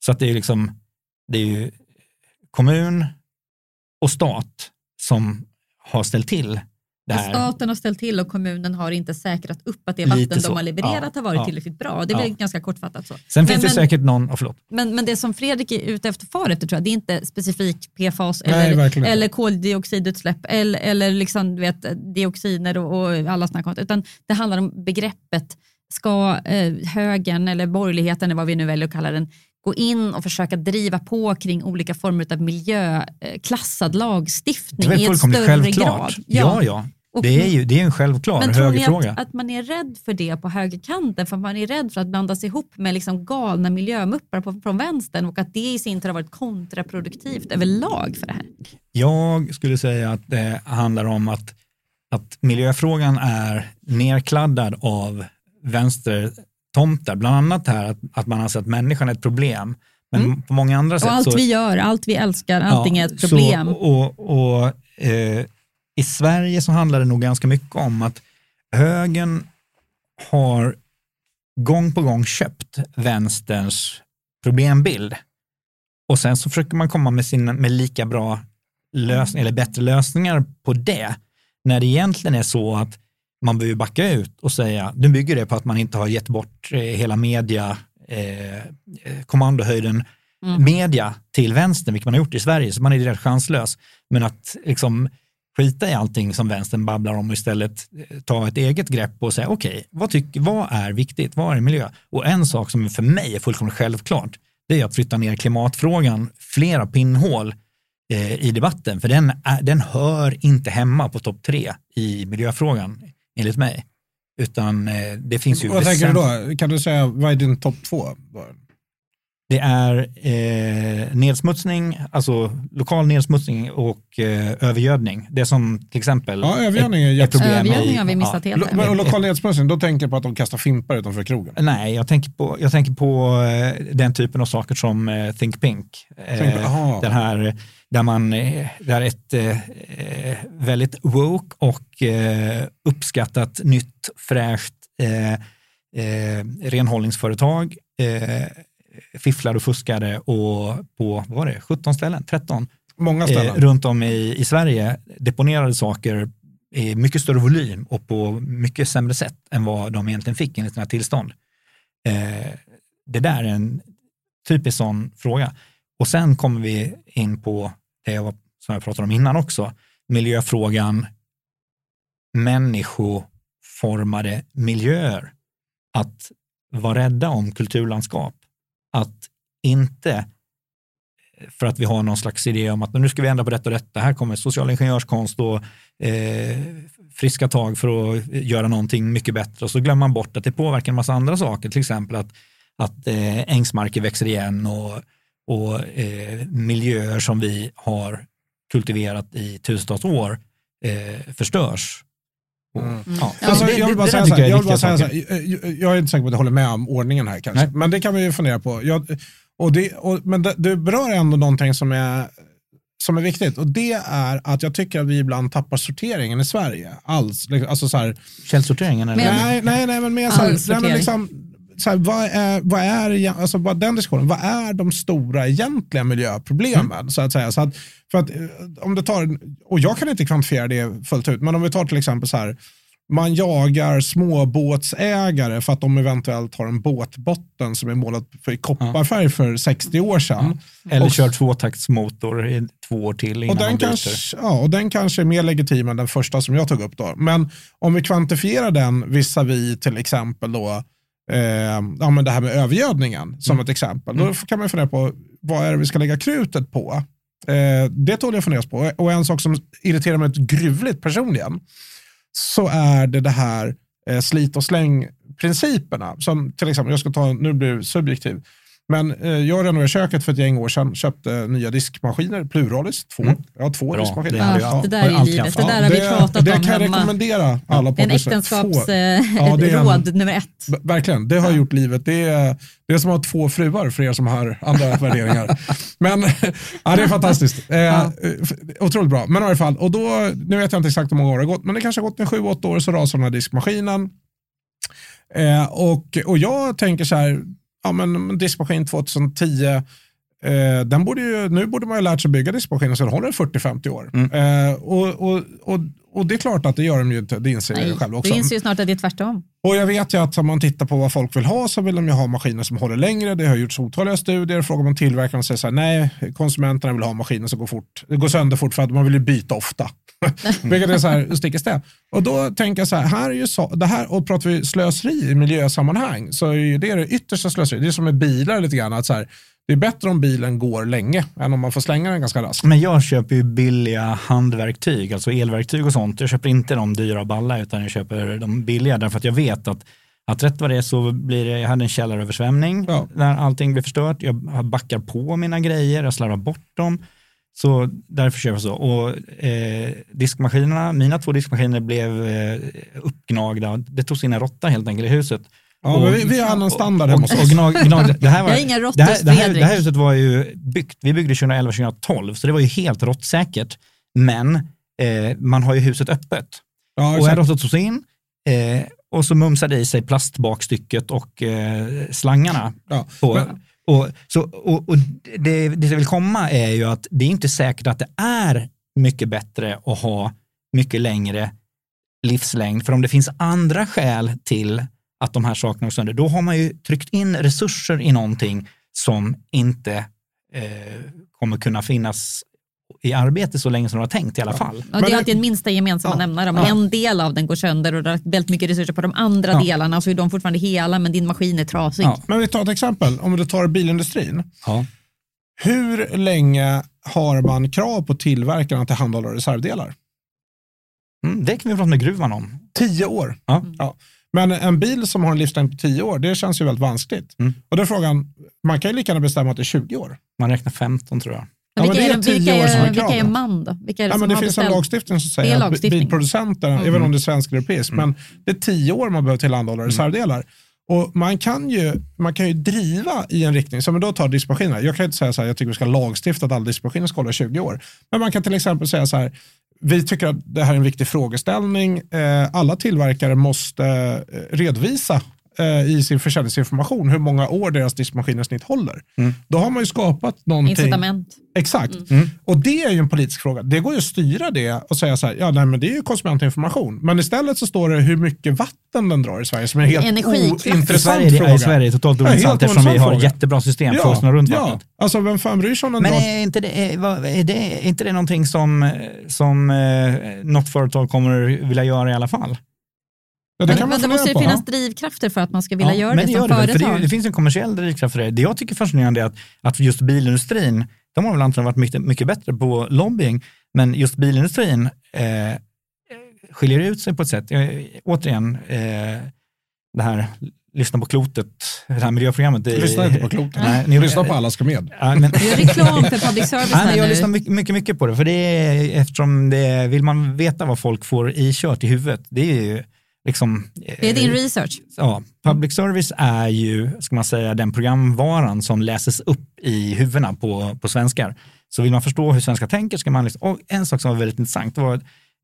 Så att det är liksom, det är ju kommun och stat som har ställt till det här. Staten har ställt till och kommunen har inte säkrat upp att det vatten de har levererat Ja, har varit ja. tillräckligt bra. Det är väl Ja. ganska kortfattat så. Sen Men- finns det men- säkert någon, oh, förlåt, Men, men det som Fredrik är ute efter far efter tror jag, det är inte specifikt PFAS Nej, eller, eller koldioxidutsläpp eller, eller liksom, du vet, dioxiner och, och alla sådana saker. Utan det handlar om begreppet, ska eh, högern eller borgerligheten eller vad vi nu väljer att kalla den, gå in och försöka driva på kring olika former av miljöklassad det lagstiftning i fullkomligt större självklart. grad. Ja, ja. Och- Det är ju det är en självklar men högerfråga. att, att man är rädd för det på högerkanten? För man är rädd för att blandas ihop med liksom galna miljömuppar på, från vänstern och att det i sin tur har varit kontraproduktivt överlag för det här. Jag skulle säga att det handlar om att, att miljöfrågan är nerkladdad av vänstertomtar. Bland annat här att, att man anser att människan är ett problem. Men på många andra sätt Mm. Och allt så... vi gör, allt vi älskar, allting Ja, är ett problem. Så, och, och, eh, I Sverige så handlar det nog ganska mycket om att högern har gång på gång köpt vänsterns problembild. Och sen så försöker man komma med, sin, med lika bra lösning, eller bättre lösningar på det. När det egentligen är så att man behöver backa ut och säga, nu bygger det på att man inte har gett bort eh, hela media, eh, kommandohöjden Mm. media till vänstern, vilket man har gjort i Sverige, så man är direkt chanslös. Men att liksom skita i allting som vänstern babblar om och istället eh, ta ett eget grepp och säga, okej, vad, tycker- vad är viktigt? Vad är miljö? Och en sak som för mig är fullkomligt självklart, det är att flytta ner klimatfrågan flera pinnhål eh, i debatten, för den, är, den hör inte hemma på topp tre i miljöfrågan, enligt mig. Utan eh, det finns ju Vad tänker du då? Kan du säga, vad är din topp två? Det är eh, nedsmutsning, alltså lokal nedsmutsning och eh, övergödning. Det som till exempel Ja, övergödning är ett problem Övergödning har vi missat helt. Lo- Och lokal nedsmutsning, då tänker jag på att de kastar fimpar utanför krogen. Nej, jag tänker på, jag tänker på eh, den typen av saker som eh, Think Pink. Eh, Think- aha. den här, där man, eh, där ett eh, eh, väldigt woke och eh, uppskattat nytt fräscht eh, eh, renhållningsföretag eh, fifflade och fuskade och på, vad var det, 17 ställen, 13 Många eh, ställen. runt om i, i Sverige deponerade saker i mycket större volym och på mycket sämre sätt än vad de egentligen fick enligt sina tillstånd. Eh, det där är en typisk sån fråga. Och sen kommer vi in på det jag var, som jag pratade om innan också, miljöfrågan, människoformade miljöer. Att vara rädda om kulturlandskap. Att inte eh, för att vi har någon slags idé om att nu ska vi ändra på detta och detta. Här kommer social ingenjörskonst och eh, friska tag för att eh, göra någonting mycket bättre. Och så glömmer man bort att det påverkar en massa andra saker. Till exempel att, att eh, ängsmarker växer igen och, och eh, miljöer som vi har kultiverat i tusentals år eh, förstörs. Mm. ja. Alltså, jag vill bara säga så här, jag jag, säga så här, jag, är inte säker på att jag håller med om ordningen här kanske, Nej. men det kan vi ju fundera på. Jag, och det, och, men det, du berör ändå någonting som är, som är viktigt och det är att jag tycker att vi ibland tappar sorteringen i Sverige. Alls. Liksom, Alltså så här, Källsorteringen eller? Nej, nej, nej, men mer så här, nej, men liksom, så här, vad är, vad är, alltså bara den diskussionen, vad är de stora egentliga miljöproblemen? Så att säga. Så att, för att, eh, om det tar, och jag kan inte kvantifiera det fullt ut, men om vi tar till exempel så här, man jagar småbåtsägare för att de eventuellt har en båtbotten som är målad i kopparfärg för 60 år sedan. Eller Och- kör tvåtaktsmotor i två år till innan Och den, kanske, ja, och den kanske är mer legitim än den första som jag tog upp. Då. Men om vi kvantifierar den visavi till exempel då, eh, ja, men det här med övergödningen som ett exempel. Då kan man fundera på vad är det vi ska lägga krutet på. Eh, det tål jag funderas på. Och en sak som irriterar mig gruvligt personligen så är det det här eh, slit och släng principerna. Som till exempel, jag ska ta, nu blir det subjektiv. Men eh, jag renoverade köket för ett gäng år sedan, köpte nya diskmaskiner, pluralis, två. Mm. Jag har två Bra, diskmaskiner. det Ja, jag. det där har jag är livet. haft. Det där har vi pratat det om kan jag hemma. rekommendera alla En poddlyssnare. äktenskaps Få- eh, Ja, det en- nummer ett. Verkligen, det har gjort livet. Det är, det är som att ha två fruar för er som har andra (laughs) värderingar. Men ja, det är fantastiskt. Eh, Ja. Otroligt bra. Men i alla fall, och då, nu vet jag inte exakt hur många år det har gått, men det kanske har gått en sju, åtta år så rasar den här diskmaskinen. Eh, och, och jag tänker så här, ja men diskmaskin 2010, eh, den borde ju, nu borde man ju lärt sig bygga diskmaskiner så den håller 40-50 år. Mm. Eh, och, och, och, och det är klart att det gör de ju inte, det inser Nej, jag själv också. du inser ju snart att det är tvärtom. Och jag vet ju att om man tittar på vad folk vill ha så vill de ju ha maskiner som håller längre. Det har gjorts otaliga studier. Frågar man tillverkaren och säger så här, nej, konsumenterna vill ha maskiner som går, fort, det går sönder fort för att man vill ju byta ofta. Vilket är så här stick i stäv. Och då tänker jag så här, här är ju så, det här, och pratar vi slöseri i miljösammanhang så är ju det det yttersta slöseri. Det är som med bilar lite grann, att så här, det är bättre om bilen går länge än om man får slänga den ganska raskt. Men jag köper ju billiga handverktyg, alltså elverktyg och sånt. Jag köper inte de dyra och balla utan jag köper de billiga därför att jag vet att att rätt vad det är så blir det, jag hade en källaröversvämning Ja. när allting blev förstört. Jag backar på mina grejer, jag slarvar bort dem. Så därför köper jag så. Och eh, diskmaskinerna, mina två diskmaskiner blev eh, uppgnagda. Det togs in en råtta helt enkelt i huset. Ja, men vi, vi har annan standard hemma hos och, oss. och gnag, gnag, det här (laughs) var, Jag har inga råttor, det här, det, här, Fredrik. det här huset var ju byggt, vi byggde 2011-2012, så det var ju helt råttsäkert. Men eh, man har ju huset öppet. Ja, och en råtta togs in eh, och så mumsade i sig plastbakstycket och eh, slangarna. Ja. På, Men- och, så, och, och det, det jag vill komma är ju att det är inte säkert att det är mycket bättre att ha mycket längre livslängd. För om det finns andra skäl till att de här sakerna går sönder, då har man ju tryckt in resurser i någonting som inte eh, kommer kunna finnas i arbete så länge som de har tänkt i alla fall. Ja, det är det- alltid en minsta gemensamma Ja. nämnare. Om Ja. en del av den går sönder och du har väldigt mycket resurser på de andra Ja. delarna så är de fortfarande hela men din maskin är trasig. Ja. Men vi tar ett exempel, om du tar bilindustrin. Ja. Hur länge har man krav på tillverkarna att tillhandahålla reservdelar? Mm, det kan vi prata med gruvan om. Tio år. Ja. Men en bil som har en livslängd på tio år, det känns ju väldigt vanskligt. Mm. Och då är frågan, man kan ju lika gärna bestämma att det är 20 år. Man räknar 15 tror jag. Men Ja, men vilka, det är, vilka, tio år som är vilka är man då? Vilka är det Ja, men det finns en beställt? lagstiftning som säger att lagstiftning. bilproducenterna, Mm. även om det är svensk eller europeisk, men det är tio år man behöver tillhandahålla reservdelar. Och man kan, ju, man kan ju driva i en riktning, som då tar diskmaskiner. Jag kan inte säga så här, jag tycker vi ska lagstifta att alla diskmaskiner ska hålla i 20 år. Men man kan till exempel säga så här, vi tycker att det här är en viktig frågeställning. Eh, alla tillverkare måste eh, redovisa eh, i sin försäljningsinformation hur många år deras diskmaskiner snitt håller. Mm. Då har man ju skapat någonting. Incitament. Exakt. Mm. Och det är ju en politisk fråga. Det går ju att styra det och säga så här, ja nej men det är ju konsumentinformation. Men istället så står det hur mycket vatten den drar i Sverige som är en helt Energiklass. I ointressant Sverige, fråga. i Sverige är det totalt Ja, ointressant eftersom vi har fråga. jättebra system för oss Ja, runt ja. vattnet. Alltså vem fan bryr sig om den Men drar? är inte det, är, det, är inte det någonting som, som eh, något företag kommer vilja göra i alla fall? Ja, det man men det måste ju på. finnas drivkrafter för att man ska vilja göra men det gör som det, väl, företag. för det, det finns en kommersiell drivkraft för det. Det jag tycker är fascinerande är att, att just bilindustrin, de har väl antagligen varit mycket, mycket bättre på lobbying, men just bilindustrin eh, skiljer ut sig på ett sätt. Jag, återigen, eh, det här lyssna på klotet, det här miljöprogrammet. Det, Lyssna inte på kloten. Nej, ni- (laughs) Lyssna på alla ska med. Ja, men, Du gör reklam för public service (laughs) Nej, men här jag nu. lyssnar mycket, mycket, mycket på det, för det är, eftersom det, vill man veta vad folk får ikört i huvudet, det är ju liksom... Det är din eh, research. Ja, public service är ju, ska man säga, den programvaran som läses upp i huvudena på, på svenskar. Så vill man förstå hur svenskar tänker ska man lyssna. Och en sak som var väldigt intressant, det var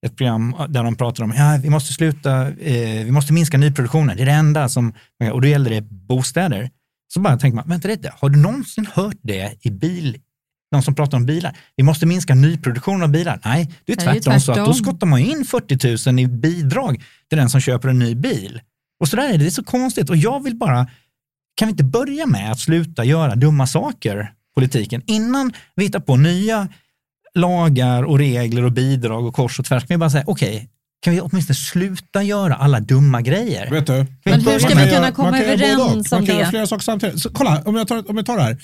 ett, program där de pratade om, ja, vi måste sluta, eh, vi måste minska nyproduktionen, det är det enda som, och då gällde det bostäder. Så bara tänker man, vänta lite, har du någonsin hört det i bil, någon som pratar om bilar? Vi måste minska nyproduktionen av bilar. Nej, det är Det är tvärtom, så att då tvärtom. skottar man in 40 000 i bidrag till den som köper en ny bil. Och så där är det, det är så konstigt. Och jag vill bara, kan vi inte börja med att sluta göra dumma saker, politiken, innan vi hittar på nya lagar och regler och bidrag och kors och tvärs. Kan vi bara säga, okej, kan vi åtminstone sluta göra alla dumma grejer? Vet du? Men hur ska vi kunna komma överens om Man kan det? göra flera saker samtidigt. Så, kolla, om jag tar, om jag tar det här.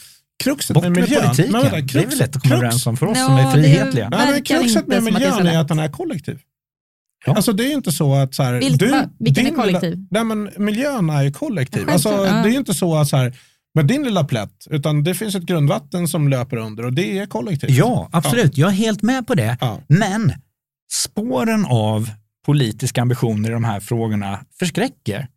Kruxet Bort med med miljön. politiken. Men vänta, det är krux- väl lätt att komma krux- överens om för oss Ja, som är det är- frihetliga. Nej, men kruxet med är miljön är lätt. att den är kollektiv. Ja. Alltså det är inte så att så här, Vilka- du? Vilken är din kollektiv? lilla- Nej, men miljön är ju kollektiv. Ja, alltså, ja. Det är inte så att så här, med din lilla plätt, utan det finns ett grundvatten som löper under och det är kollektivt. Ja, absolut. Jag är helt med på det. Ja. Men spåren av politiska ambitioner i de här frågorna förskräcker.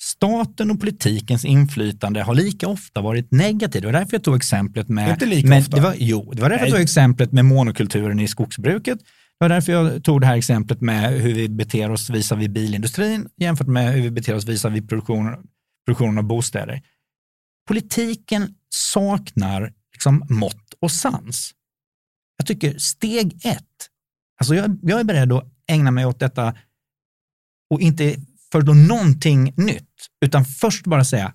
Staten och politikens inflytande har lika ofta varit negativt. Det var därför jag tog exemplet med... Inte lika med, ofta. Det var, jo, det var därför Nej. jag tog exemplet med monokulturen i skogsbruket. Det var därför jag tog det här exemplet med hur vi beter oss visavi bilindustrin jämfört med hur vi beter oss visavi produktionen, produktionen av bostäder. Politiken saknar liksom mått och sans. Jag tycker steg ett, alltså jag, jag är beredd att ägna mig åt detta och inte föreslå någonting nytt, utan först bara säga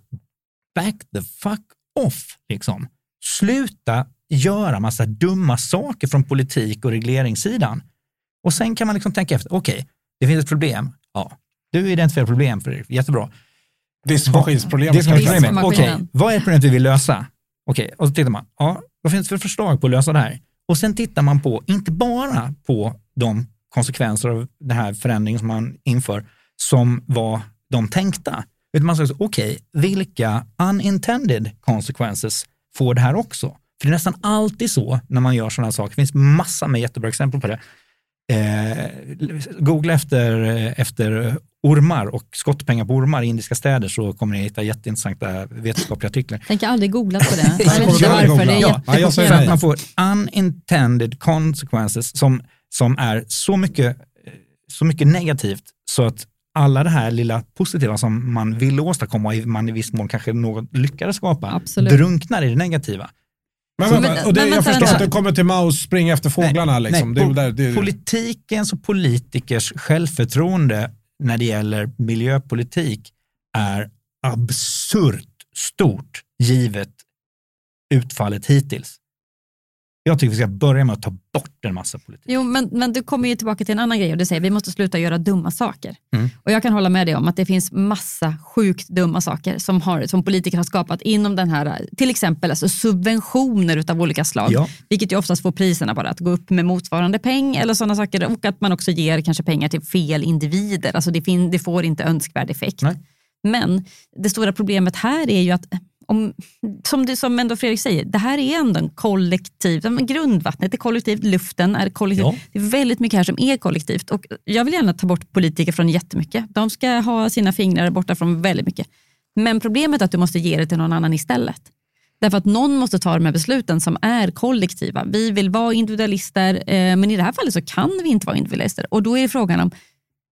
back the fuck off. Liksom. Sluta göra massa dumma saker från politik och regleringssidan. Och sen kan man liksom tänka efter, okej, det finns ett problem. Ja, du identifierar problem för det, jättebra. Diskmaskinsproblem. Det ska man Diskmaskinen. med. Okej, vad är problemet vi vill lösa? Okej, och så tittar man, ja, vad finns det för förslag på att lösa det här? Och sen tittar man på, inte bara på de konsekvenser av den här förändringen som man inför, som var de tänkta, utan man säger, okej, vilka unintended consequences får det här också? För det är nästan alltid så när man gör sådana här saker, det finns massa med jättebra exempel på det. Eh, googla efter, efter ormar och skottpengar på ormar i indiska städer så kommer ni hitta jätteintressanta vetenskapliga artiklar. Tänk, jag aldrig googlat på det. (laughs) Jag vet inte varför. Det är. Ja, jag säger För att man får unintended consequences som, som är så mycket, så mycket negativt så att alla det här lilla positiva som man vill åstadkomma och man i viss mån kanske något lyckades skapa Absolut. drunknar i det negativa. Men, men, men- och det, men jag förstår att du kommer till Maus springa efter fåglarna. liksom. det, är po- där, det, Politikens och politikers självförtroende när det gäller miljöpolitik är absurt stort givet utfallet hittills. Jag tycker vi ska börja med att ta bort en massa politik. Jo, men, men du kommer ju tillbaka till en annan grej och det säger vi måste sluta göra dumma saker. Mm. Och jag kan hålla med dig om att det finns massa sjukt dumma saker som, har, som politiker har skapat inom den här, till exempel alltså subventioner av olika slag, Ja. vilket ju oftast får priserna bara att gå upp med motsvarande peng eller sådana saker och att man också ger kanske pengar till fel individer. Alltså det, fin, det får inte önskvärd effekt. Nej. Men det stora problemet här är ju att om, som, det, som ändå Fredrik säger, det här är ändå en kollektiv, grundvattnet är kollektivt, luften är kollektiv. Ja. Det är väldigt mycket här som är kollektivt och jag vill gärna ta bort politiker från jättemycket. De ska ha sina fingrar borta från väldigt mycket. Men problemet är att du måste ge det till någon annan istället. Därför att någon måste ta de här besluten som är kollektiva. Vi vill vara individualister, eh, men i det här fallet så kan vi inte vara individualister. Och då är frågan om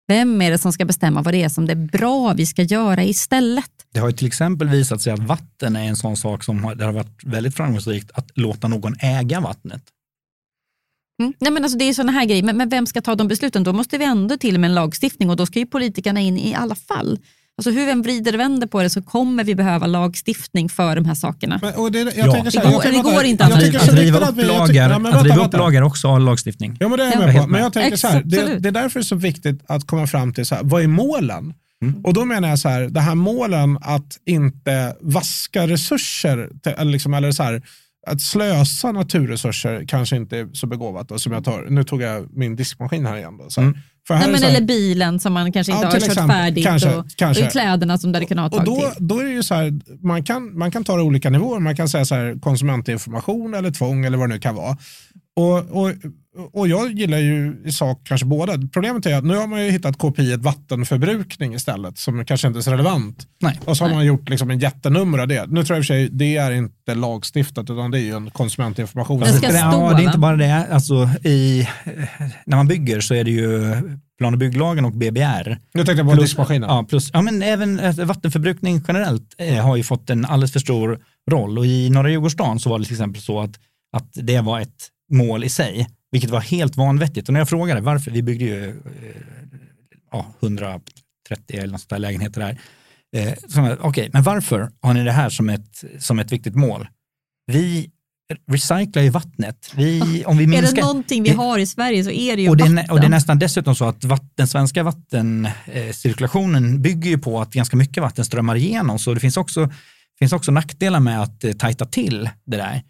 vem är det som ska bestämma vad det är som det är bra vi ska göra istället? Det har ju till exempel visat sig att vatten är en sån sak som har, det har varit väldigt framgångsrikt att låta någon äga vattnet. Mm. Nej, men alltså det är sådana här grejer, men, men vem ska ta de besluten? Då måste vi ändå till med en lagstiftning och då ska ju politikerna in i alla fall. Alltså hur vi vrider och vänder på det så kommer vi behöva lagstiftning för de här sakerna. Men, och det, jag Ja. tänker så här, Det jag går- det inte att tycker Att, så att viktigt riva att upp lagar, ja, att vänta, riva upp lagar också har lagstiftning. Ja, men det är jag Ja. med på. Men jag tänker så här, det, det är därför det är så viktigt att komma fram till så här, vad är målen? Mm. Och då menar jag så här, det här målen att inte vaska resurser, till, eller, liksom, eller så här, att slösa naturresurser kanske inte är så begåvat. Då, som jag tar, nu tog jag min diskmaskin här igen. Då, så här. Mm. För här Nej, men så här- eller bilen som man kanske inte Ja, har kört exempel. färdigt Kanske, och, kanske. och kläderna som där det kunde ha och tagit då, till. då är det ju så här, man kan, man kan ta det olika nivåer. Man kan säga så här, konsumentinformation eller tvång eller vad det nu kan vara. Och, och, och jag gillar ju i sak kanske båda. Problemet är att nu har man ju hittat KPI ett vattenförbrukning istället som kanske inte är så relevant. Nej. Och så har Nej. man gjort liksom en jättenummer av det. Nu tror jag i och för sig det är inte lagstiftat utan det är ju en konsumentinformation. Det ska ja, stå, det är inte bara det. Alltså, i, när man bygger så är det ju plan och bygglagen och BBR. Nu tänkte jag på diskmaskinen. Ja, plus, ja, men även eh, vattenförbrukning generellt eh, har ju fått en alldeles för stor roll. Och i norra Djurgårdsstaden så var det till exempel så att, att det var ett mål i sig, vilket var helt vanvettigt. Och när jag frågade varför, vi byggde ju eh, ja, 130 eller något sånt där lägenheter där. Eh, Okej, men varför har ni det här som ett, som ett viktigt mål? Vi recyclar ju vattnet. Vi, om vi (laughs) Är det minskar, någonting vi har i Sverige så är det ju och det, är, vatten. och det är nästan dessutom så att vatten, den svenska vattencirkulationen bygger ju på att ganska mycket vatten strömmar igenom. Så det finns också, finns också nackdelar med att eh, tajta till det där.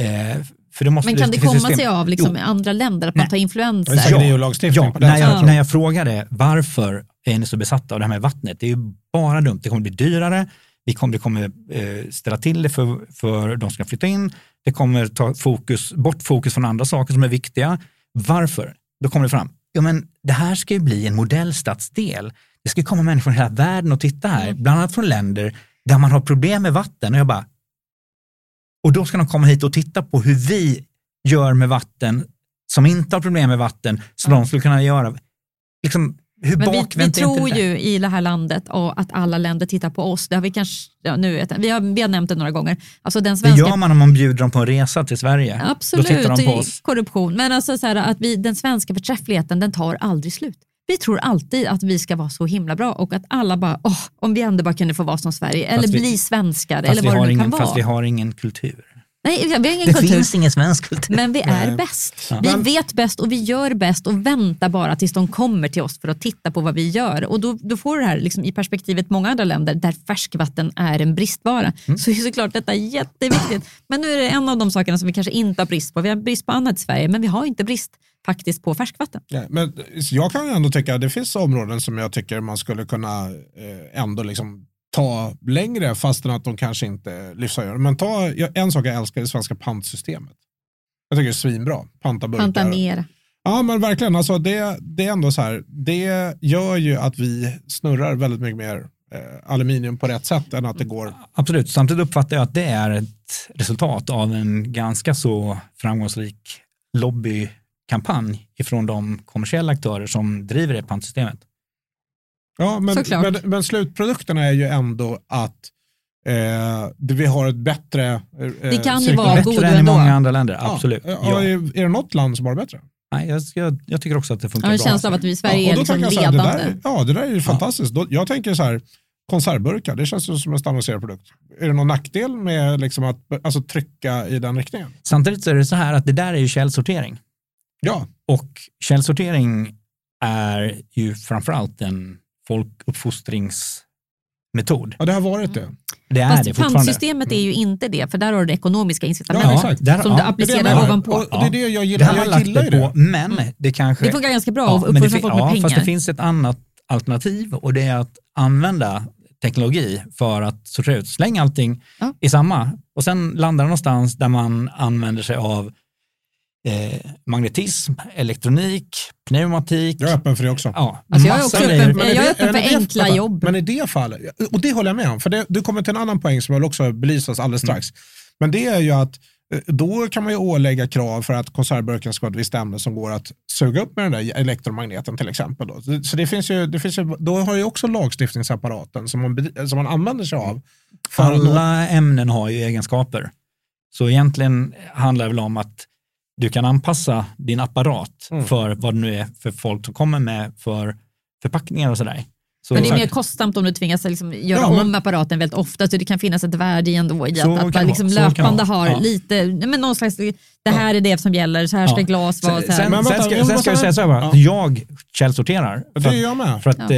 Eh, måste, men kan det finns komma system- sig av liksom andra länder att Nej. man tar Det influenser? Ja, på det. när jag, Ja. när jag frågade varför är ni så besatta av det här med vattnet, det är ju bara dumt. Det kommer bli dyrare, Vi kommer, det kommer eh, ställa till det för, för de som ska flytta in. Det kommer ta fokus, bort fokus från andra saker som är viktiga. Varför? Då kommer det fram. Ja, men det här ska ju bli en modellstadsdel. Det ska komma människor från hela världen och titta här, Mm. bland annat från länder där man har problem med vatten. Och jag bara, och då ska de komma hit och titta på hur vi gör med vatten som inte har problem med vatten, som Ja. de skulle kunna göra. Liksom, hur Men vi, vi tror det? ju i det här landet och att alla länder tittar på oss. Det har vi kanske, ja, nu vet jag, vi, har, vi har nämnt det några gånger. Alltså den Det svenska gör man om man bjuder dem på en resa till Sverige. Absolut, Då tittar de på oss. korruption. Men alltså så här, att vi, den svenska förträffligheten den tar aldrig slut. Vi tror alltid att vi ska vara så himla bra och att alla bara, åh, om vi ändå bara kunde få vara som Sverige eller vi- bli svenskar Fast, eller vad det nu ingen, kan fast vi vara. har ingen kultur. Nej, vi har ingen Det kultur. finns ingen svensk kultur. Men vi är Nej. bäst. Ja. Vi Men- vet bäst och vi gör bäst och väntar bara tills de kommer till oss för att titta på vad vi gör. Och då, då får du det här liksom, i perspektivet många andra länder där färskvatten är en bristvara. Mm. Så är såklart detta jätteviktigt. Men nu är det en av de sakerna som vi kanske inte har brist på. Vi har brist på annat i Sverige, men vi har inte brist faktiskt på färskvatten. Ja, men jag kan ändå tycka att det finns områden som jag tycker man skulle kunna eh, ändå liksom ta längre fastän att de kanske inte livsavgör. Men ta, en sak jag älskar är det svenska pantsystemet. Jag tycker det är svinbra. Panta burkar. Panta mer. Ja men verkligen, alltså det, det är ändå så här, det gör ju att vi snurrar väldigt mycket mer eh, aluminium på rätt sätt än att det går Absolut, samtidigt uppfattar jag att det är ett resultat av en ganska så framgångsrik lobbykampanj ifrån de kommersiella aktörer som driver det pantsystemet. Ja, men, men, men slutprodukterna är ju ändå att eh, vi har ett bättre... Eh, Det kan ju vara Bättre än i många andra länder, Ja, absolut. Ja, Ja. Är, är det något land som har det bättre? Nej, jag, jag, jag tycker också att det funkar Jag har en bra. känsla av att vi i Sverige Ja, är liksom så här, ledande. det där, ja, det där är ju fantastiskt. Då, jag tänker så här, konservburkar, det känns som en standardiserad produkt. Är det någon nackdel med liksom att alltså, trycka i den riktningen? Samtidigt så är det så här att det där är ju källsortering. Ja, Och källsortering är ju framförallt en folkuppfostringsmetod. ja det har varit det. Det är Fast det fortfarande. pantsystemet är ju inte det, för där har du det ekonomiska Ja, incitamentet exakt. Där, som ja, du Det det applicerar menar. ovanpå. Och, och det är det jag det gillar. har man Jag lagt gillar det det. på, men det kanske... Det funkar ganska bra Ja, att men det, uppfostra folk med ja, pengar. fast det finns ett annat alternativ och det är att använda teknologi för att sortera ut. Släng allting Ja. i samma och sen landar det någonstans där man använder sig av eh, magnetism, elektronik, pneumatik. Jag är öppen för det också. Ja, Alltså jag är också öppen, jag är öppen men i för det- enkla jobb. Men i det fallet, och det håller jag med om, för det, du kommer till en annan poäng som jag vill också belysas alldeles Mm. strax. Men det är ju att eh, då kan man ju ålägga krav för att konservburken ska ha ett visst ämne som går att suga upp med den där elektromagneten till exempel. Då. Så det finns ju, det finns ju, då har ju också lagstiftningsapparaten som man, som man använder sig av. För att nå- Alla ämnen har ju egenskaper. Så egentligen handlar det väl om att du kan anpassa din apparat Mm. för vad det nu är för folk som kommer med för förpackningar och sådär. Så, Men det är mer kostsamt om du tvingas liksom göra Ja, men- om apparaten väldigt ofta, så det kan finnas ett värde ändå i att, att man liksom löpande har Ja. lite, men någon slags, det här är det som gäller, så här ska Ja. glas vara. Sen, Men sen, vänta, ska, jag sen ska jag säga så här, bara, Ja. att jag källsorterar. det För att, jag med. för att, Ja. eh,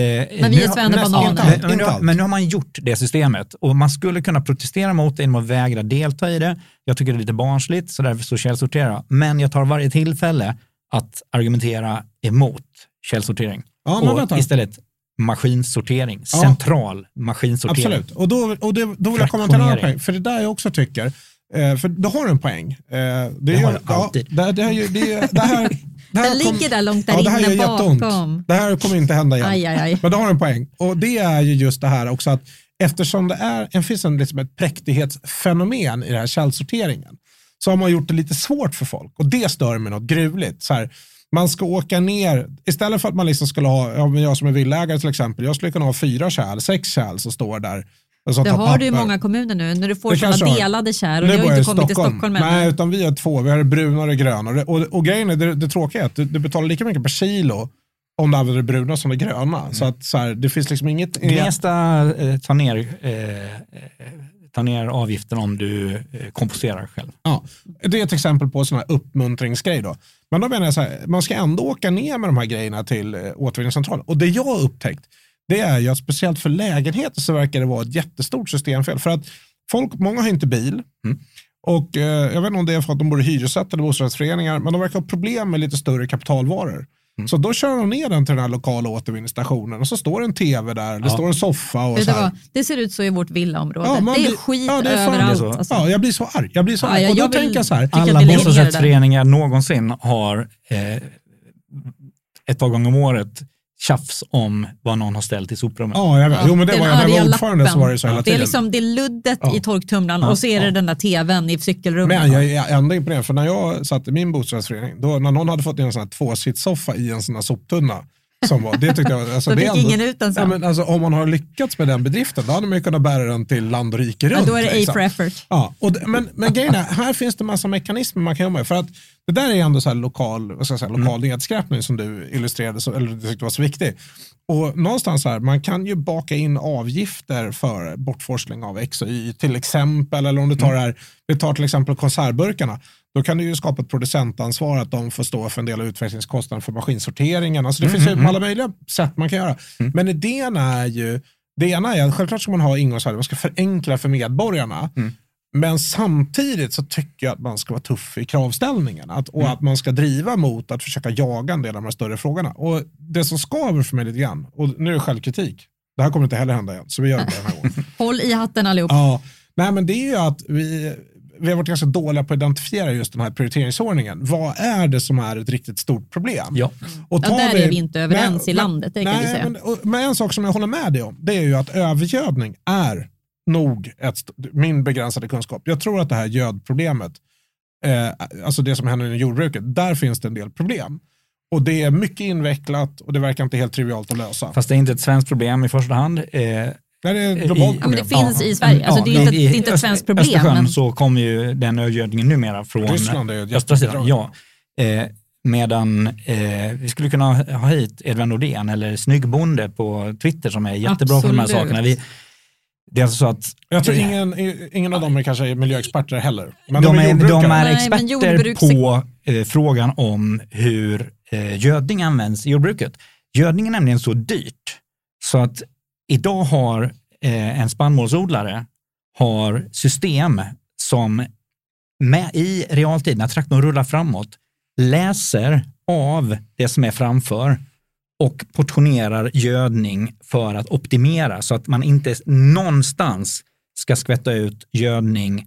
Men vi är Bananer. Men, men, nu, allt. men nu har man gjort det systemet och man skulle kunna protestera mot det genom att vägra delta i det. Jag tycker det är lite barnsligt så därför så källsorterar jag. Men jag tar varje tillfälle att argumentera emot källsortering. Ja, men och vänta. istället maskinsortering, Ja. central maskinsortering. Absolut, och då, och det, då vill jag komma till en annan poäng. För det där jag också tycker, eh, för då har du en poäng. Eh, det, har jag alltid. Ja, det, det, det, det här, (laughs) det här Den kom- ligger där långt där ja, det här inne gör jätteont. bakom. Det här kommer inte hända igen. Aj, aj, aj. Men det har en poäng. Och det är ju just det här också att eftersom det är, det finns en, liksom ett präktighetsfenomen i den här källsorteringen så har man gjort det lite svårt för folk och det stör mig något gruvligt. Så här, man ska åka ner, istället för att man liksom skulle ha, ja, jag som är villägare till exempel, jag skulle kunna ha fyra kärl, sex kärl som står där. som Det har du i papper. många kommuner nu, när du får sådana delade kärl och Nu jag bor har jag inte i kommit till Stockholm. Stockholm Nej, utan vi har två. Vi har det bruna och det gröna. Och, och, och grejen är, det, det tråkiga är att du, du betalar lika mycket per kilo om du använder det bruna som det gröna. Mm. Så att så här, det finns liksom inget... Gnesta eh, tar ner, eh, tar ner avgiften om du eh, komposterar själv. Ja, det är ett exempel på sån här uppmuntringsgrej. Då. Men då menar jag så här, man ska ändå åka ner med de här grejerna till eh, återvinningscentralen. Och det jag har upptäckt, det är ju att speciellt för lägenheter så verkar det vara ett jättestort systemfel. För att folk, många har inte bil. Mm. Och eh, jag vet inte om det är för att de bor i hyresrätt eller bostadsrättsföreningar, men de verkar ha problem med lite större kapitalvaror. Så då kör de ner den till den här lokala återvinningsstationen och så står en tv där, det Ja. står en soffa och så här. Det ser ut så i vårt villaområde. Ja, man det är skit ja, det är fan- överallt. det är så. Alltså. Ja, jag blir så arg. Jag blir så Ja, arg. jag- och då vill- tänker jag så här, Alla det bostadsrättsföreningar någonsin har eh, ett par gånger om året tjafs om vad någon har ställt i soprummet. ja, jag vet. Jo, men det Den var, när jag var ordförande så lappen. var det så hela Det är, tiden. liksom, det är luddet Ja. i torktumlaren Ja. och så är det Ja. den där tvn i cykelrummet. Men jag är ändå imponerad, för när jag satt i min bostadsrättsförening, då, när någon hade fått in en sån här tvåsitssoffa i en sån här soptunna, som var, det tyckte jag, (laughs) alltså, Då det fick är ändå, ingen ut den ja, sen. men, alltså, om man har lyckats med den bedriften, då hade man ju kunnat bära den till land och rike Ja, runt. då är det A liksom. for effort. Ja, och det, men, men grejen är, här finns det massa mekanismer man kan jobba med. För att det där är ändå så här lokal, vad ska jag säga, lokal nedskräpning som du illustrerade, så, eller du tyckte var så viktig. Och någonstans här, man kan ju baka in avgifter för bortforsling av X och Y, till exempel, eller om du tar det här, vi tar till exempel konservburkarna, då kan du ju skapa ett producentansvar att de får stå för en del av utvecklingskostnaden för maskinsorteringen. Alltså det finns ju alla möjliga sätt man kan göra. Men idén är ju, det ena är att självklart ska man ha ingångsvärde, man ska förenkla för medborgarna. Men samtidigt så tycker jag att man ska vara tuff i kravställningen att, och att man ska driva mot att försöka jaga en del av de här större frågorna. Och det som skaver för mig lite grann, och nu är det självkritik, det här kommer inte heller hända igen, så vi gör det den här gången. (laughs) Håll i hatten allihop. Ja, nej men det är ju att vi, vi har varit ganska dåliga på att identifiera just den här prioriteringsordningen. Vad är det som är ett riktigt stort problem? Ja. Och Ja, där är vi inte överens i landet, det kan nej, vi säga. Men, och, men en sak som jag håller med dig om, det är ju att övergödning är nog ett, min begränsade kunskap. Jag tror att det här gödproblemet, eh, alltså det som händer i jordbruket, där finns det en del problem. Och det är mycket invecklat och det verkar inte helt trivialt att lösa. Fast det är inte ett svenskt problem i första hand. Eh, Nej, det är ett i- globalt Ja, men det finns i Sverige. Alltså, det är inte- i- det är inte ett svenskt problem, Östersjön men- så kommer ju den övergödningen numera från Ryssland är östra sidan. Ja. Eh, medan eh, vi skulle kunna ha hit Edvin Nordén eller Snyggbonde på Twitter som är jättebra på de här Absolut. sakerna. Vi, det är alltså så att Jag tror eh, ingen, ingen av dem är kanske miljöexperter heller. Men de, är, jordbrukare. de är Nej, experter jordbruks- på eh, frågan om hur eh, gödning används i jordbruket. Gödning är nämligen så dyrt så att idag har eh, en spannmålsodlare har system som med i realtid, när traktorn rullar framåt, läser av det som är framför och portionerar gödning för att optimera så att man inte någonstans ska skvätta ut gödning,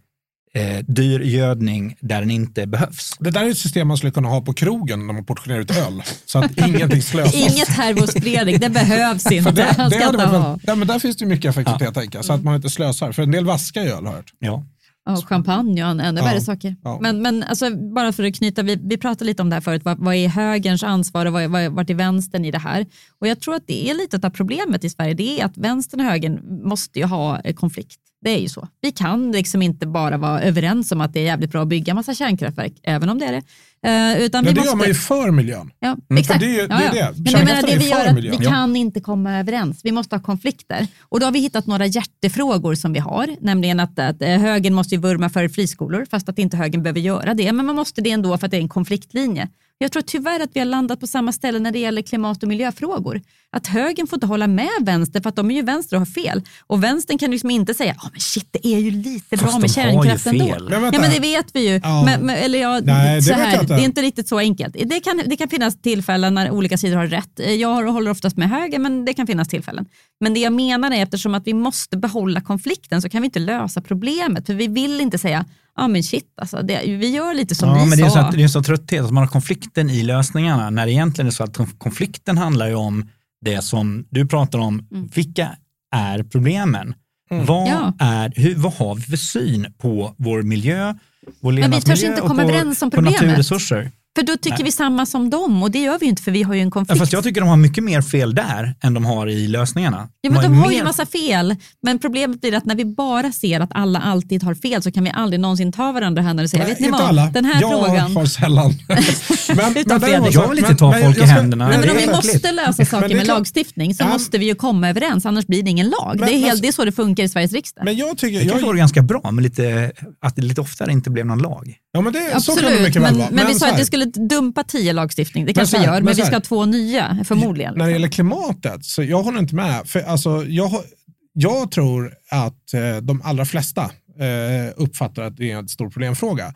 eh, dyr gödning där den inte behövs. Det där är ett system man skulle kunna ha på krogen när man portionerar ut öl. Så att ingenting slösas. (laughs) Inget herrgårdsspridning, det behövs inte. det, det ja, men där finns det mycket effektivitet tänker jag, så att man inte slösar. För en del vaskar ju öl har jag hört. Ja. Ja, champagne och ännu Ja, värre saker. ja. Men, men alltså, bara för att knyta, vi, vi pratade lite om det här förut, vad, vad är högerns ansvar och vad, vad, vart är vänstern i det här? Och jag tror att det är lite av problemet i Sverige, det är att vänstern och högern måste ju ha eh, konflikt. Det är ju så. Vi kan liksom inte bara vara överens om att det är jävligt bra att bygga massa kärnkraftverk, även om det är det. Eh, utan Men det gör måste... man ju för miljön. Ja, för exakt. det det det. Men jag menar, det vi för gör att miljön. vi kan inte komma överens. Vi måste ha konflikter. Och då har vi hittat några hjärtefrågor som vi har, nämligen att, att eh, högern måste ju vurma för friskolor, fast att inte högern behöver göra det. Men man måste det ändå för att det är en konfliktlinje. Jag tror tyvärr att vi har landat på samma ställe när det gäller klimat och miljöfrågor. Att högern får inte hålla med vänster för att de är ju vänster och har fel. Och vänstern kan liksom inte säga, ja men shit det är ju lite Fast bra med kärnkraft ändå. Men Ja men det vet vi ju. Ja. Men, men, eller ja, Nej, det så här, det är inte riktigt så enkelt. Det kan, det kan finnas tillfällen när olika sidor har rätt. Jag håller oftast med höger men det kan finnas tillfällen. Men det jag menar är eftersom att vi måste behålla konflikten så kan vi inte lösa problemet. För vi vill inte säga, ja men shit alltså, det, vi gör lite som ja, vi men det är, sa. så att, det är så trötthet att man har konflikten i lösningarna när det egentligen är så att konflikten handlar ju om det som du pratar om. Vilka är problemen? Vad, Mm. Ja. är, hur, vad har vi för syn på vår miljö, vår levnadsmiljö inte och på, överens om på naturresurser? För då tycker Nej. vi samma som dem och det gör vi ju inte för vi har ju en Ja, konflikt. fast jag tycker de har mycket mer fel där än de har i lösningarna. Ja, men de har ju mer- massa fel, men problemet blir att när vi bara ser att alla alltid har fel så kan vi aldrig någonsin ta varandra i händerna och säga, Nej, vet ni vad, alla. den här jag frågan. har sällan. (laughs) men, Utan däremot Jag vill inte men- ta men folk i jag ska- händerna. Nej, men om vi måste lösa saker med lagstiftning så Ja. måste vi ju komma överens, annars blir det ingen lag. Men- det, är men- helt, det är så det funkar i Sveriges riksdag. Men jag tycker, Det kanske jag, vore ganska bra med lite, att det lite oftare inte blev någon lag. Ja, men det, så kan det Absolut, mycket väl men, vara. men vi så sa att vi skulle dumpa tio lagstiftning, det kanske vi gör, men men vi ska ha två nya förmodligen. När det gäller klimatet, så jag håller inte med. För alltså, jag, jag tror att eh, de allra flesta eh, uppfattar att det är en stor problemfråga.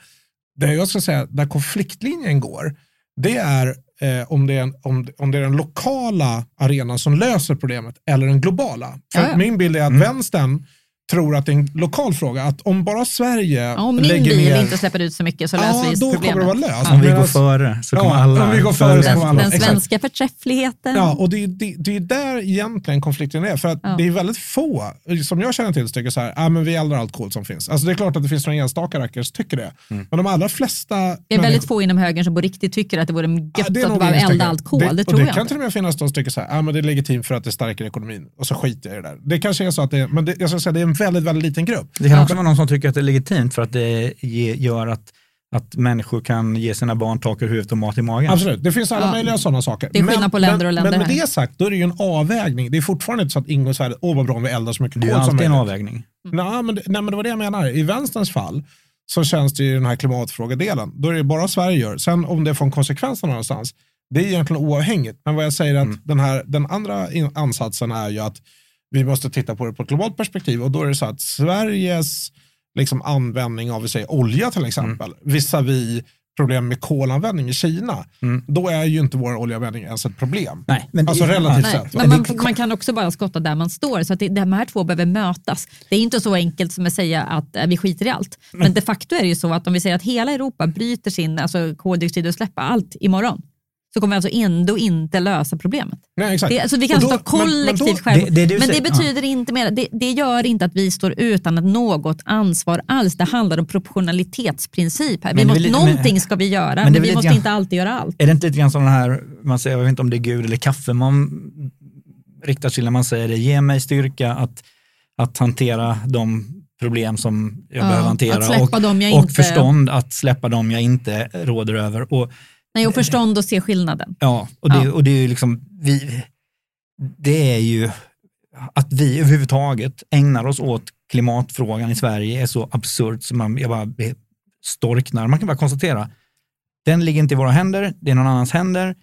Det jag ska säga, där konfliktlinjen går, det är eh, om, det är en, om, om det är den lokala arenan som löser problemet eller den globala. För Ja, ja. min bild är att Mm. vänstern tror att det är en lokal fråga. Att om bara Sverige Ja, om min lägger bil ner... inte släpper ut så mycket så löser ja, vi då problemet. kommer det vara löst. Om vi går före så Ja, kommer alla om vi går före så kommer alla- Den exakt. svenska förträffligheten. Ja, och det, är- det, det är där egentligen konflikten är. För att Ja. det är väldigt få, som jag känner till, som tycker så här, ah, men vi eldar allt kol som finns. Alltså det är klart att det finns några enstaka rackare som tycker det. Mm. Men de allra flesta... Det är väldigt få inom högern som på riktigt tycker att det vore gött Ja, det att bara elda allt kol. Det, och tror det jag kan inte. till och med finnas de som tycker så här, ah, men det är legitimt för att det stärker ekonomin. Och så skiter jag i det där. Det kanske är så att det men det, jag ska säga, det är en väldigt, väldigt liten grupp. Det kan också vara någon som tycker att det är legitimt för att det ge, gör att, att människor kan ge sina barn tak över huvudet och mat i magen. Absolut, det finns alla Ja. möjliga sådana saker. Det är skillnad på länder och länder Men med här. det sagt, då är det ju en avvägning. Det är fortfarande inte så att Ingo säger, åh vad bra om vi eldar så mycket det är kol ju som alltid en möjligt. avvägning. Nej men, det- nej, men det var det jag menar. I vänsterns fall så känns det ju den här klimatfrågedelen. Då är det bara Sverige gör. Sen om det får en konsekvens någonstans, det är egentligen oavhängigt. Men vad jag säger är att Mm. den, här, den andra ansatsen är ju att vi måste titta på det på ett globalt perspektiv. Och då är det så att Sveriges liksom, användning av vi säger, olja till exempel, visavi problem med kolanvändning i Kina, Mm. då är ju inte vår oljeanvändning ens ett problem. Nej, men Alltså det- relativt Nej, sett. men man, man kan också bara skotta där man står. Så att det, de här två behöver mötas. Det är inte så enkelt som att säga att eh, vi skiter i allt. Men de facto är det ju så att om vi säger att hela Europa bryter sin alltså, koldioxidutsläpp, allt imorgon, så kommer vi alltså ändå inte lösa problemet. Nej, exakt. Det, alltså vi kan då- ta kollektivt men- men. Det- men det betyder inte mer, det, det gör inte att vi står utan ett något ansvar alls. Det handlar om proportionalitetsprincip här. Vi Men måste, lite- någonting men- ska vi göra, men, väl vi måste grann- inte alltid göra allt. Är det inte lite grann som den här, man säger, jag vet inte om det är Gud eller kaffe man riktar till när man säger det, ge mig styrka att, att hantera de problem som jag Ja, behöver hantera att släppa och, dem jag och inte- förstånd att släppa dem jag inte råder över. Och, Nej, och förstånd och se skillnaden. ja, och, det, Ja. och det är ju liksom, vi, det är ju att vi överhuvudtaget ägnar oss åt klimatfrågan i Sverige är så absurt som man, jag bara storknar. Man kan bara konstatera, den ligger inte i våra händer, det är någon annans händer.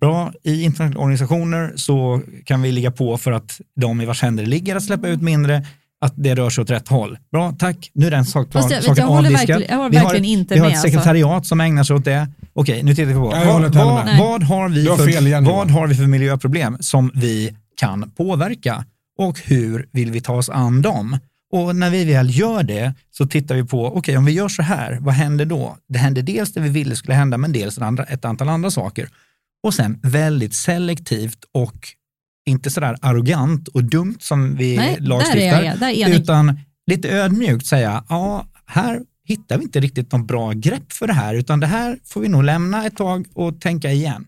Bra, i internationella organisationer så kan vi ligga på för att de i vars händer ligger att släppa ut mindre, att det rör sig åt rätt håll. Bra, tack. Nu är den sak, Fast jag- saken avdiskad. jag håller vi har, inte vi har med, ett alltså. sekretariat som ägnar sig åt det. Okej, nu tittar vi på vad, vad, med. vad, har vi har för, igen, vad har vi för miljöproblem som vi kan påverka och hur vill vi ta oss an dem? Och när vi väl gör det så tittar vi på, okej om vi gör så här, vad händer då? Det händer dels det vi ville skulle hända, men dels ett antal andra saker. Och sen väldigt selektivt och inte sådär arrogant och dumt som vi Nej, där lagstiftar, där är jag enig. utan lite ödmjukt säga, ja, här hittar vi inte riktigt något bra grepp för det här, utan det här får vi nog lämna ett tag och tänka igen.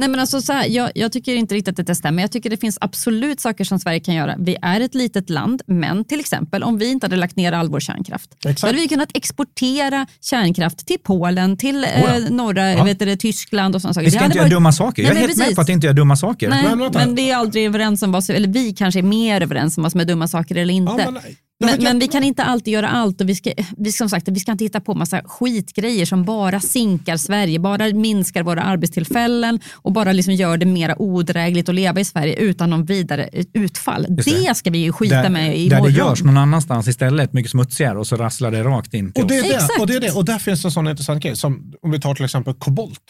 Nej, men alltså så här, jag, jag tycker inte riktigt att det stämmer. Jag tycker det finns absolut saker som Sverige kan göra. Vi är ett litet land, men till exempel om vi inte hade lagt ner all vår kärnkraft, Exakt. då hade vi kunnat exportera kärnkraft till Polen, till Oh ja. eh, norra Ja. vet du, det, Tyskland och sådana saker. Vi ska inte hade göra dumma saker. Jag är Nej, helt med precis. på att inte göra dumma saker. Nej, Men men vi är aldrig överens om vad som, eller vi kanske är mer överens om vad som är dumma saker eller inte. Ja, men, men- men, vi kan inte alltid göra allt och vi ska, vi, som sagt, vi ska inte hitta på massa skitgrejer som bara sinkar Sverige, bara minskar våra arbetstillfällen och bara liksom gör det mer odrägligt att leva i Sverige utan någon vidare utfall. Det. det. ska vi ju skita där, med där det imorgon. görs någon annanstans istället, mycket smutsigare och så rasslar det rakt in till Och det, är oss. det, och det är det. Och där finns det en sån intressant grej. Som om vi tar till exempel kobolt.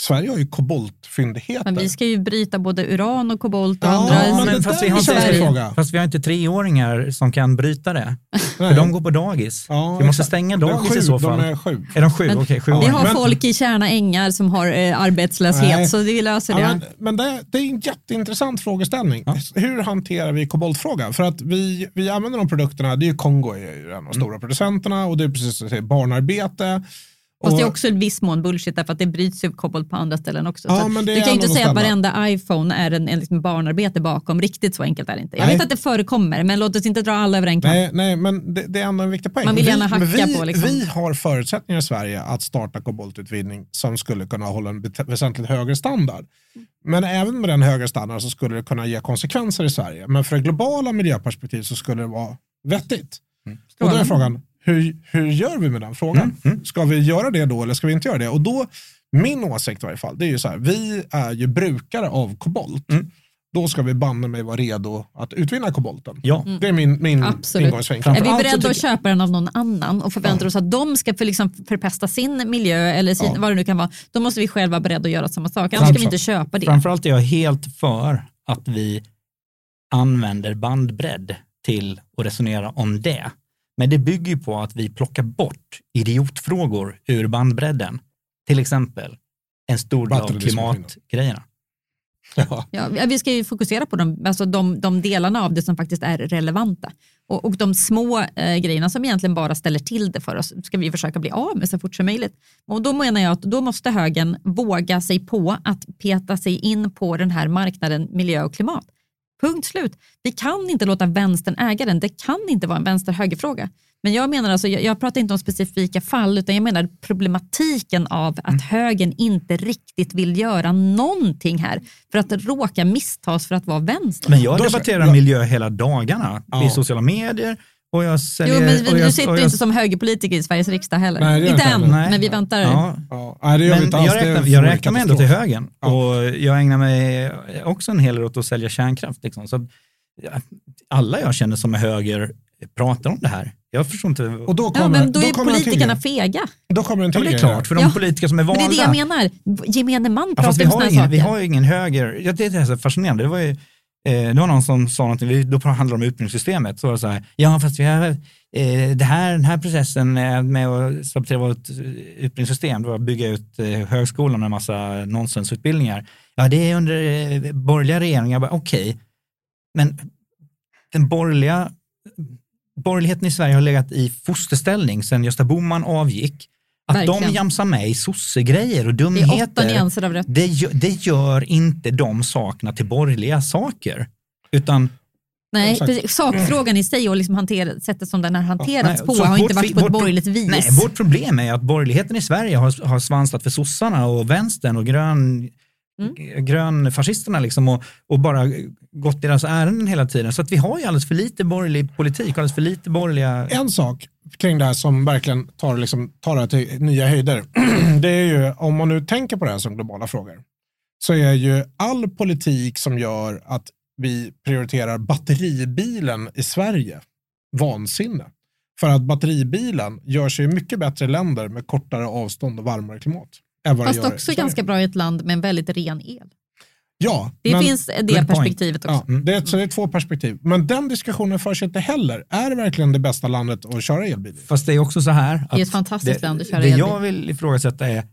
Sverige har ju koboltfyndigheter. Men vi ska ju bryta både uran och kobolt och Ja, andra men fast vi har inte-. Fast vi har inte treåringar som kan bryta det. Nej. (laughs) För de går på dagis. Ja, vi måste stänga De är dagis sju, i så fall. De är sju. Är de sju? Men- Okej, sju Ja, Vi har Men- folk i Kärna ängar som har eh, arbetslöshet Nej. så vi löser det. Ja, men men det, det är en jätteintressant frågeställning. Ja. Hur hanterar vi koboltfrågan? För att vi, vi använder de produkterna, det är ju Kongo är ju en av de Mm. stora producenterna och det är precis som du säger, barnarbete. Fast det är också i viss mån bullshit därför att det bryts ju kobolt på andra ställen också. Ja, det du kan ju inte säga att varenda iPhone är en, en liksom barnarbete bakom. Riktigt så enkelt är det inte. Jag Nej. vet att det förekommer men låt oss inte dra alla över en kam. Nej, nej, men det, det är ändå en viktig poäng. Man vill gärna vi, hacka vi, på, liksom. vi har förutsättningar i Sverige att starta koboltutvinning som skulle kunna hålla en väsentligt högre standard. Men även med den högre standard så skulle det kunna ge konsekvenser i Sverige. Men för det globala miljöperspektiv så skulle det vara vettigt. Och då är frågan, hur, hur gör vi med den frågan? Mm, Ska vi göra det då eller ska vi inte göra det? Och då, min åsikt i varje fall, det är ju så här, vi är ju brukare av kobolt. Mm. då ska vi banne mig vara redo att utvinna kobolten. Ja, Det är min, min ingångsvinkel. Är vi beredda att köpa den av någon annan och förväntar oss att de ska för, liksom, förpesta sin miljö eller sin, Ja. vad det nu kan vara, då måste vi själva vara beredda att göra samma sak. Annars ska vi inte köpa det. Framförallt är jag helt för att vi använder bandbredd till att resonera om det. Men det bygger ju på att vi plockar bort idiotfrågor ur bandbredden. Till exempel en stor del av klimatgrejerna. Ja. Ja, vi ska ju fokusera på de, alltså de, de delarna av det som faktiskt är relevanta. Och, och de små eh, grejerna som egentligen bara ställer till det för oss ska vi försöka bli av med så fort som möjligt. Och då menar jag att då måste högern våga sig på att peta sig in på den här marknaden miljö och klimat. Punkt slut. Vi kan inte låta vänstern äga den. Det kan inte vara en vänster-högerfråga. Men jag menar alltså, jag, jag pratar inte om specifika fall, utan jag menar problematiken av att Mm. högern inte riktigt vill göra någonting här för att råka misstas för att vara vänster. Men jag debatterar miljö hela dagarna Ja. i sociala medier och jag säljer... Jo, men och vi, jag, du sitter och jag, inte som högerpolitiker i Sveriges riksdag heller. Nej, inte än. Nej. men vi väntar. Ja, Ja. Nej, det gör vi Men inte alls. jag räknar, jag räknar mig ändå till högern Ja. och jag ägnar mig också en hel del åt att sälja kärnkraft. Liksom. Så, ja, alla jag känner som är höger pratar om det här. Jag förstår inte. Och då Ja, kommer, men då är till politikerna fega. Då kommer en Ja, till men det är klart, för de Ja. politiker som är Men valda. det är det jag menar. Gemene man Ja, pratar vi, om har sådana saker. vi har ju ingen höger, ja, det är så fascinerande. Det var ju, eh, det var någon som sa någonting, då handlade det om utbildningssystemet. Så var det så här, ja fast vi har, eh, det här, den här processen med att sabotera vårt eh, utbildningssystem, det var att bygga ut eh, högskolan med en massa nonsensutbildningar. Ja, det är under eh, borgerliga regeringar. okej, okay. Okej, men den borgerliga, borgerligheten i Sverige har legat i fosterställning sedan Gösta Bohman avgick. Att de Verkligen. jamsar med i sossegrejer och Det är åtta dumheter nyanser av rätt. det gör, det gör inte de sakerna till borgerliga saker. Utan Nej, precis. Sakfrågan i sig och liksom hantera, sättet som den har hanterats Nej, på har inte varit på ett borgerligt vis. nej, vårt problem är att borgerligheten i Sverige har, har svansat för sossarna och vänstern och grön, Mm. grönfascisterna liksom och, och bara gått deras ärenden hela tiden. Så att vi har ju alldeles för lite borgerlig politik, alldeles för lite borgerliga... En sak kring det här som verkligen tar, liksom, tar det till nya höjder. (clears throat) det är ju, om man nu tänker på det här som globala frågor, så är ju all politik som gör att vi prioriterar batteribilen i Sverige vansinne. För att batteribilen gör sig mycket bättre länder med kortare avstånd och varmare klimat. Än vad det Fast gör i också Sverige. ganska bra i ett land med en väldigt ren el. Ja, Det men- finns det good point. perspektivet också. Ja, det är, så det är två perspektiv. Men den diskussionen förs inte heller. Är det verkligen det bästa landet att köra elbil i? Fast det är också så här. Det är ett fantastiskt land att köra Det elbil. jag vill ifrågasätta är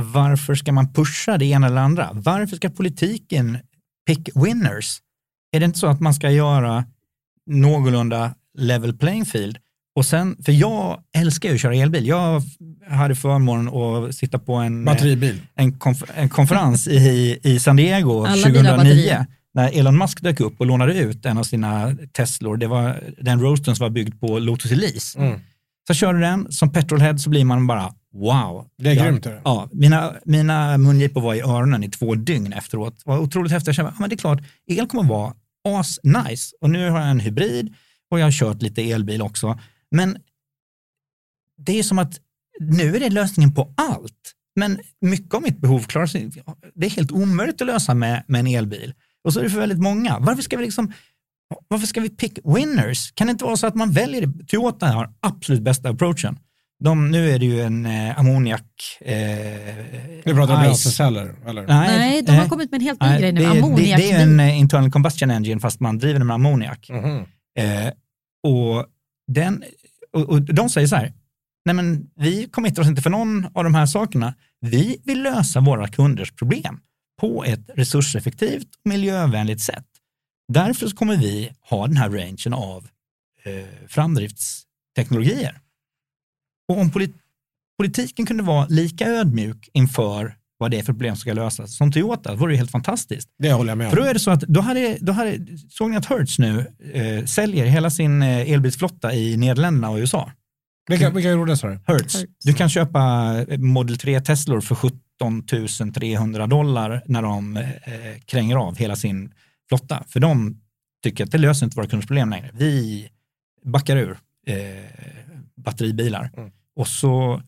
varför ska man pusha det ena eller andra? Varför ska politiken pick winners? Är det inte så att man ska göra någorlunda level playing field? Och sen, för jag älskar ju att köra elbil. Jag hade förmånen att sitta på en, Batteribil. en, konf- en konferens i, i San Diego Alla bilar har 2009 batterier. när Elon Musk dök upp och lånade ut en av sina Teslor. Det var den roastern som var byggd på Lotus Elise. Mm. Så kör du den, som petrolhead så blir man bara wow. Det är ja, grymt, är det. Ja, mina, mina mungipor var i öronen i två dygn efteråt. Det var otroligt häftigt. Jag kände, ja, men det är klart, el kommer vara as nice. Och nu har jag en hybrid och jag har kört lite elbil också. Men det är som att nu är det lösningen på allt. Men mycket av mitt behov klarar sig, det är helt omöjligt att lösa med, med en elbil. Och så är det för väldigt många. Varför ska vi liksom varför ska vi pick winners? Kan det inte vara så att man väljer det? Toyota har absolut bästa approachen. De, nu är det ju en eh, ammoniak... Eh, Nu pratar vi ice. bränsleceller, eller? Nej, de har eh, kommit med en helt ny nej, grej nu. det, är- det, Ammoniak. det är ju en eh, internal combustion engine fast man driver den med ammoniak. Mhm. Eh, och, den, och, och de säger så här, nej men vi committar oss inte för någon av de här sakerna. Vi vill lösa våra kunders problem på ett resurseffektivt och miljövänligt sätt. Därför så kommer vi ha den här rangen av eh, framdriftsteknologier. Och om polit, politiken kunde vara lika ödmjuk inför vad det är för problem som ska lösas som Toyota, vore det helt fantastiskt. Det håller jag med om. För då är det så att, då hade, då hade, såg ni att Hertz nu eh, säljer hela sin eh, elbilsflotta i Nederländerna och USA? Vilka, vilka gjorde det sa du? Hertz. Du kan köpa eh, Model 3 Teslor för 17 300 dollar när de eh, kränger av hela sin flotta. För de tycker att det löser inte våra kunders problem längre. Vi backar ur eh, batteribilar. Mm. Och så,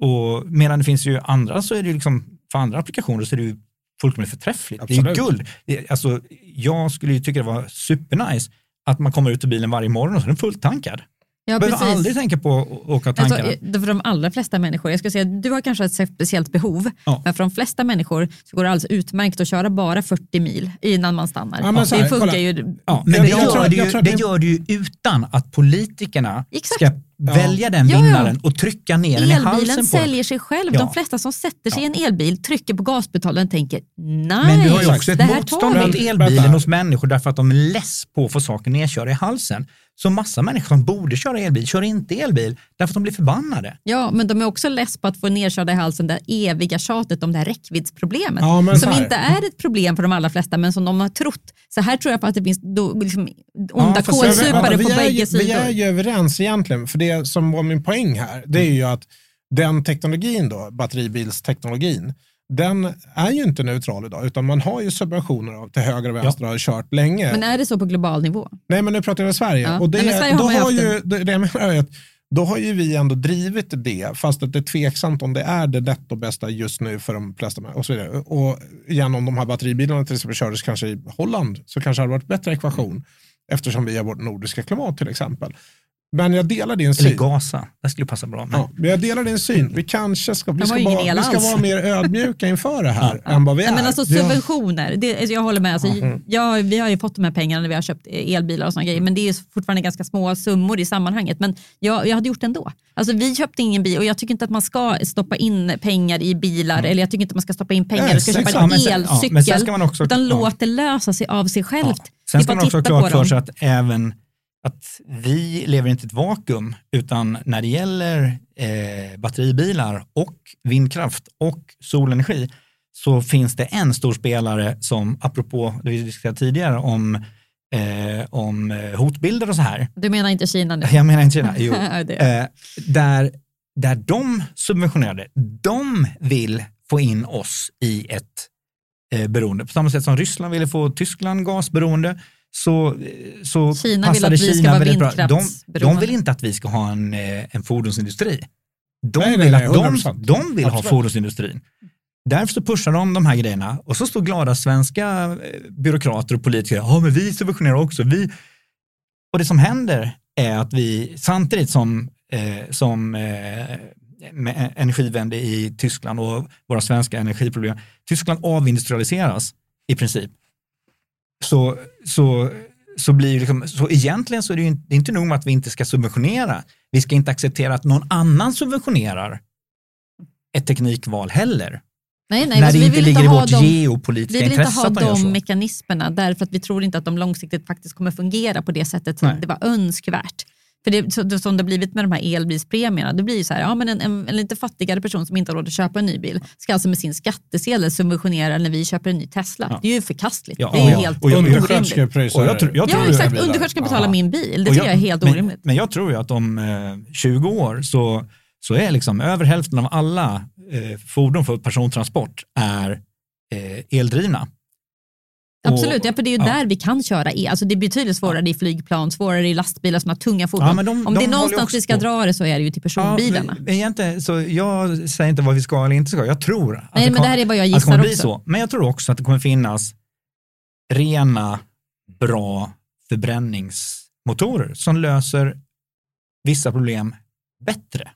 och medan det finns ju andra så är det liksom, för andra applikationer så är det ju fullkomligt förträffligt. Det är Absolut. guld. Alltså, jag skulle ju tycka det var supernice att man kommer ut ur bilen varje morgon och så är den fulltankad. Ja, Jag behöver precis. aldrig tänka på att åka och tanka Alltså, för de allra flesta människor, jag skulle säga du har kanske ett speciellt behov, Ja. men för de flesta människor så går det alldeles utmärkt att köra bara 40 mil innan man stannar. Ja, men så här, det funkar kolla. ju. Ja, men Jag- det, jag gör tror- det, jag ju, tror det det- gör det ju utan att politikerna Exakt. ska välja den Ja, ja. vinnaren och trycka ner den i halsen Elbilen på den. säljer sig själv. Ja. De flesta som sätter sig i en elbil trycker på gaspedalen och tänker nej, Men du har ju också ett motstånd mot elbilen hos människor därför att de är less på att få saker nedkörda i halsen. Så massa människor som borde köra elbil kör inte elbil därför att de blir förbannade. Ja, men de är också less på att få nedkörda i halsen det eviga tjatet om det här räckviddsproblemet. Ja, som här. inte är ett problem för de allra flesta, men som de har trott. Så här tror jag på att det finns då, liksom, onda Ja, kålsupare på bägge ju, sidor. Vi är ju överens egentligen, för det som var min poäng här, det är ju att den teknologin då, batteribilsteknologin, den är ju inte neutral idag, utan man har ju subventioner av till höger och vänster och har kört länge. Men är det så på global nivå? Nej, men nu pratar jag om Sverige. Ja. Och det, Nej, Sverige har då har ju, det, det jag menar att då har ju vi ändå drivit det, fast att det är tveksamt om det är det bästa just nu för de flesta. Och så vidare. Och igen, om de här batteribilarna till exempel kördes kanske i Holland så kanske det hade varit bättre ekvation eftersom vi har vårt nordiska klimat till exempel. Men jag delar din Eller syn. gasa, det skulle passa bra. Men Ja, men jag delar din syn. Vi kanske ska, vi ska, vara, el vi ska vara mer ödmjuka inför det här (laughs) än vad vi är. men alltså subventioner, det, alltså jag håller med. Alltså, jag, vi har ju fått de här pengarna när vi har köpt elbilar och såna grejer, men det är fortfarande ganska små summor i sammanhanget. Men jag, jag hade gjort det ändå. Alltså, vi köpte ingen bil och jag tycker inte att man ska stoppa in pengar i bilar eller jag tycker inte att man ska stoppa in pengar Nej, och ska köpa en Ja, sen- ja, elcykel. men sen ska man också- utan ja. låt det lösa sig av sig självt. Ja. Sen ska man också ha titta på klart för sig att även att vi lever inte i ett vakuum, utan när det gäller eh, batteribilar och vindkraft och solenergi så finns det en stor spelare som, apropå det vi diskuterade tidigare om, eh, om eh, hotbilder och så här, Du menar inte Kina nu? jag menar inte Kina, jo, (laughs) eh, där, där de subventionerade, de vill få in oss i ett eh, beroende. På samma sätt som Ryssland ville få Tyskland gasberoende, så, så Kina vill passade att vi ska Kina vara väldigt bra. De, de vill inte att vi ska ha en, eh, en fordonsindustri. De Nej, nej, vill, nej, att de, 100%. de vill ha fordonsindustrin. Därför så pushar de de här grejerna och så står glada svenska eh, byråkrater och politiker, ja men vi subventionerar också, vi. Och det som händer är att vi samtidigt som, eh, som eh, med energivände i Tyskland och våra svenska energiproblem, Tyskland avindustrialiseras i princip. Så, så, så blir det liksom, så egentligen så är det ju inte, det är inte nog med att vi inte ska subventionera, vi ska inte acceptera att någon annan subventionerar ett teknikval heller. Nej, nej, när alltså, det vi inte vill ligger i ha vårt dem- geopolitiska Vi vill inte intresse ha de mekanismerna därför att vi tror inte att de långsiktigt faktiskt kommer fungera på det sättet som Nej. det var önskvärt. För det, så, som det blivit med de här elbilspremierna, det blir ju så här, ja, men en, en, en lite fattigare person som inte har råd att köpa en ny bil ska alltså med sin skattesedel subventionera när vi köper en ny Tesla. Ja. Det är ju förkastligt. Ja, det är ja. helt Och jag- jag- orimligt. Och jag tror- jag Ja tror exakt, bilar. undersköterskan betalar Ja. min bil. Det tycker jag är helt men, orimligt. Men jag tror ju att om eh, 20 år så, så är liksom över hälften av alla eh, fordon för persontransport är eh, eldrivna. Absolut, ja, för det är ju ja. där vi kan köra el. Alltså det är betydligt svårare i flygplan, svårare i lastbilar som har tunga fordon. Ja, de- Om de det är någonstans vi ska på. dra det så är det ju till personbilarna. Ja, egentligen, så jag säger inte vad vi ska eller inte ska. Jag tror att Nej, men kom- det här är vad jag att det också. så. Men jag tror också att det kommer finnas rena, bra förbränningsmotorer som löser vissa problem bättre.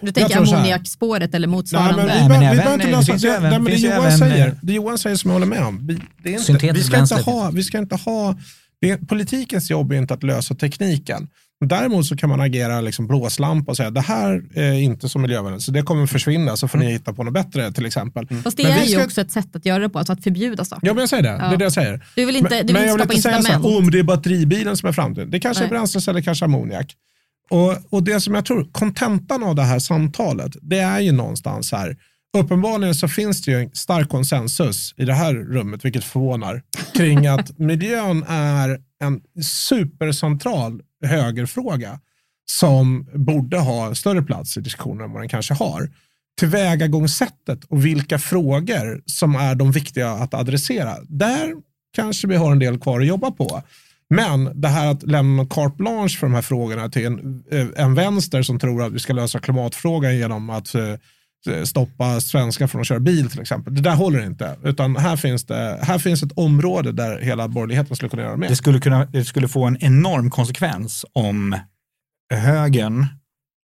Du tänker ammoniakspåret eller Nej, motsvarande? men vi Nej, behöver- men vi även- behöver inte det lösa det. även- Nej, men det Johan även, säger, eh, det Johan säger som jag håller med om. Vi, det är inte, vi ska inte bränsle. ha, vi ska inte ha det politikens jobb är inte att lösa tekniken. Däremot så kan man agera liksom blåslampa och säga det här är inte så miljövänligt, så det kommer försvinna, så får Mm. ni hitta på något bättre till exempel. Fast det Men vi är ju ska- också ett sätt att göra det på, alltså att förbjuda saker. Ja, men jag säger det. Det Ja. är det jag säger. Du vill inte, Men- du men vill jag inte skapa säga så här, incitament. men det är batteribilen som är framtiden. Det kanske Nej. är bränsleceller, kanske ammoniak. Och, och det som jag tror, kontentan av det här samtalet, det är ju någonstans här, uppenbarligen så finns det ju en stark konsensus i det här rummet, vilket förvånar, kring (laughs) att miljön är en supercentral högerfråga som borde ha större plats i diskussionen än vad den kanske har. Tillvägagångssättet och vilka frågor som är de viktiga att adressera. Där kanske vi har en del kvar att jobba på. Men det här att lämna carte blanche för de här frågorna till en, eh, en vänster som tror att vi ska lösa klimatfrågan genom att eh, stoppa svenskar från att köra bil till exempel. Det där håller inte. Utan här finns, det, här finns ett område där hela borgerligheten skulle kunna göra mer. Det skulle, kunna, det skulle få en enorm konsekvens om högern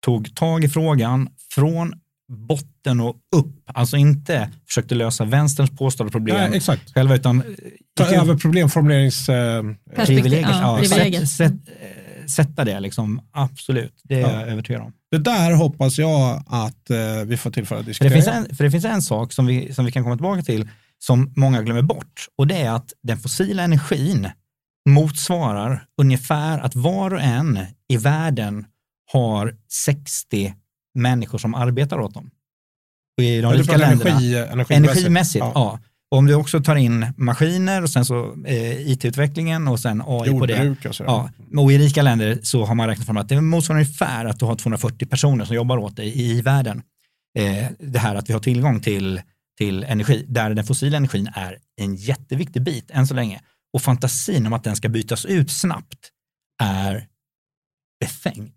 tog tag i frågan från botten och upp. Alltså inte försökte lösa vänsterns påstådda problem Nej, exakt. själva, utan Ta gick över problemformulerings... Eh, ja, Ja, sätt, sätt, sätta det liksom, absolut. Det är Ja. jag övertygad om. det där hoppas jag att eh, vi får tillfälle att För diskutera. det, finns en, för det finns en sak som vi, som vi kan komma tillbaka till som många glömmer bort och det är att den fossila energin motsvarar ungefär att var och en i världen har 60 människor som arbetar åt dem. Och i de Ja, rika länderna, energi, energimässigt. energimässigt, Ja. ja. Och om du också tar in maskiner och sen så eh, IT-utvecklingen och sen AI på det. Jordbruk och sådär. Ja, och i rika länder så har man räknat fram att det motsvarar ungefär att du har 240 personer som jobbar åt dig i världen. Eh, det här att vi har tillgång till, till energi, där den fossila energin är en jätteviktig bit än så länge. Och fantasin om att den ska bytas ut snabbt är befängd.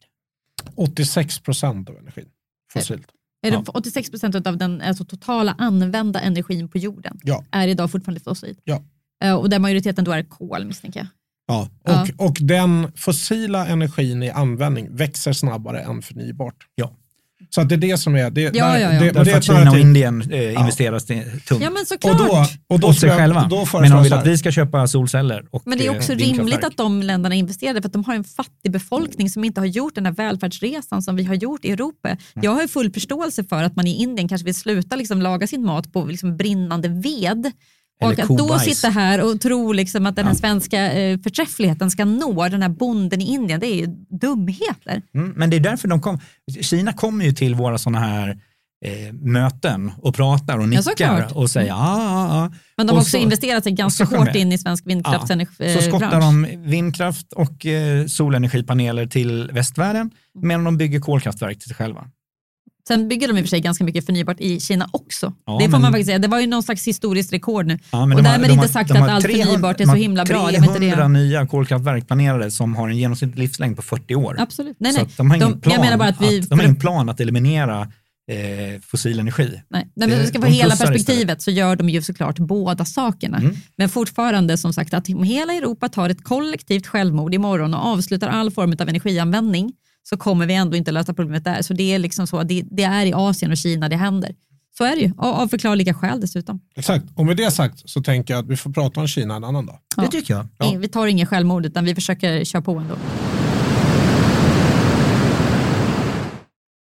86 procent av energin. Fossilt. Är det Ja. 86 procent av den alltså, totala använda energin på jorden Ja. är idag fortfarande fossilt. Ja. Eh, Och där majoriteten då är kol misstänker jag. Ja. Ja. Och, och den fossila energin i användning växer snabbare än förnybart. Ja. Så att det är det som är... Det, Ja, där- ja, ja. Det, och det Därför är att Kina och. Indien eh, investerar st- tungt Ja men Och såklart. då, och då åt sig jag- själva. Då Men de vill att vi ska köpa solceller och Men det är också eh, rimligt vindkraftverk. att de länderna investerade för att de har en fattig befolkning som inte har gjort den här välfärdsresan som vi har gjort i Europa. Mm. Jag har ju full förståelse för att man i Indien kanske vill sluta liksom laga sin mat på liksom brinnande ved. Eller Och att då sitta här och tro liksom att den här Ja. svenska eh, förträffligheten ska nå den här bonden i Indien, det är ju dumheter. Mm, men det är därför de kom. Kina kommer ju till våra sådana här eh, möten och pratar och Ja, nickar såklart. och säger ah, ah, ah. Men de Och har också så- investerat sig ganska så hårt in i svensk Så vindkraftsbransch. skottar de vindkraft och eh, solenergipaneler till västvärlden medan de bygger kolkraftverk till sig själva. Sen bygger de i och för sig ganska mycket förnybart i Kina också. Ja, det får man faktiskt säga. Det var ju någon slags historiskt rekord nu. Ja, men Och har- därmed de inte har- sagt de att har allt 300 förnybart är så har himla bra, det var inte det. 300 nya kolkraftverk planerade som har en genomsnittlig livslängd på 40 år. Absolut. Nej, Så nej. att de har ingen De- plan jag menar bara att vi- att, de har ingen plan att eliminera eh, fossil energi. Nej, men om vi ska få hela perspektivet så gör de ju såklart båda sakerna. Mm. Men fortfarande som sagt att om hela Europa tar ett kollektivt självmord imorgon och avslutar all form av energianvändning så kommer vi ändå inte lösa problemet där. Så det är liksom så, det, det är i Asien och Kina det händer. Så är det ju, av, av förklarliga skäl dessutom. Exakt. Och med det sagt så tänker jag att vi får prata om Kina en annan dag. Ja. Det tycker jag. Ja. Vi tar ingen självmord utan vi försöker köra på ändå.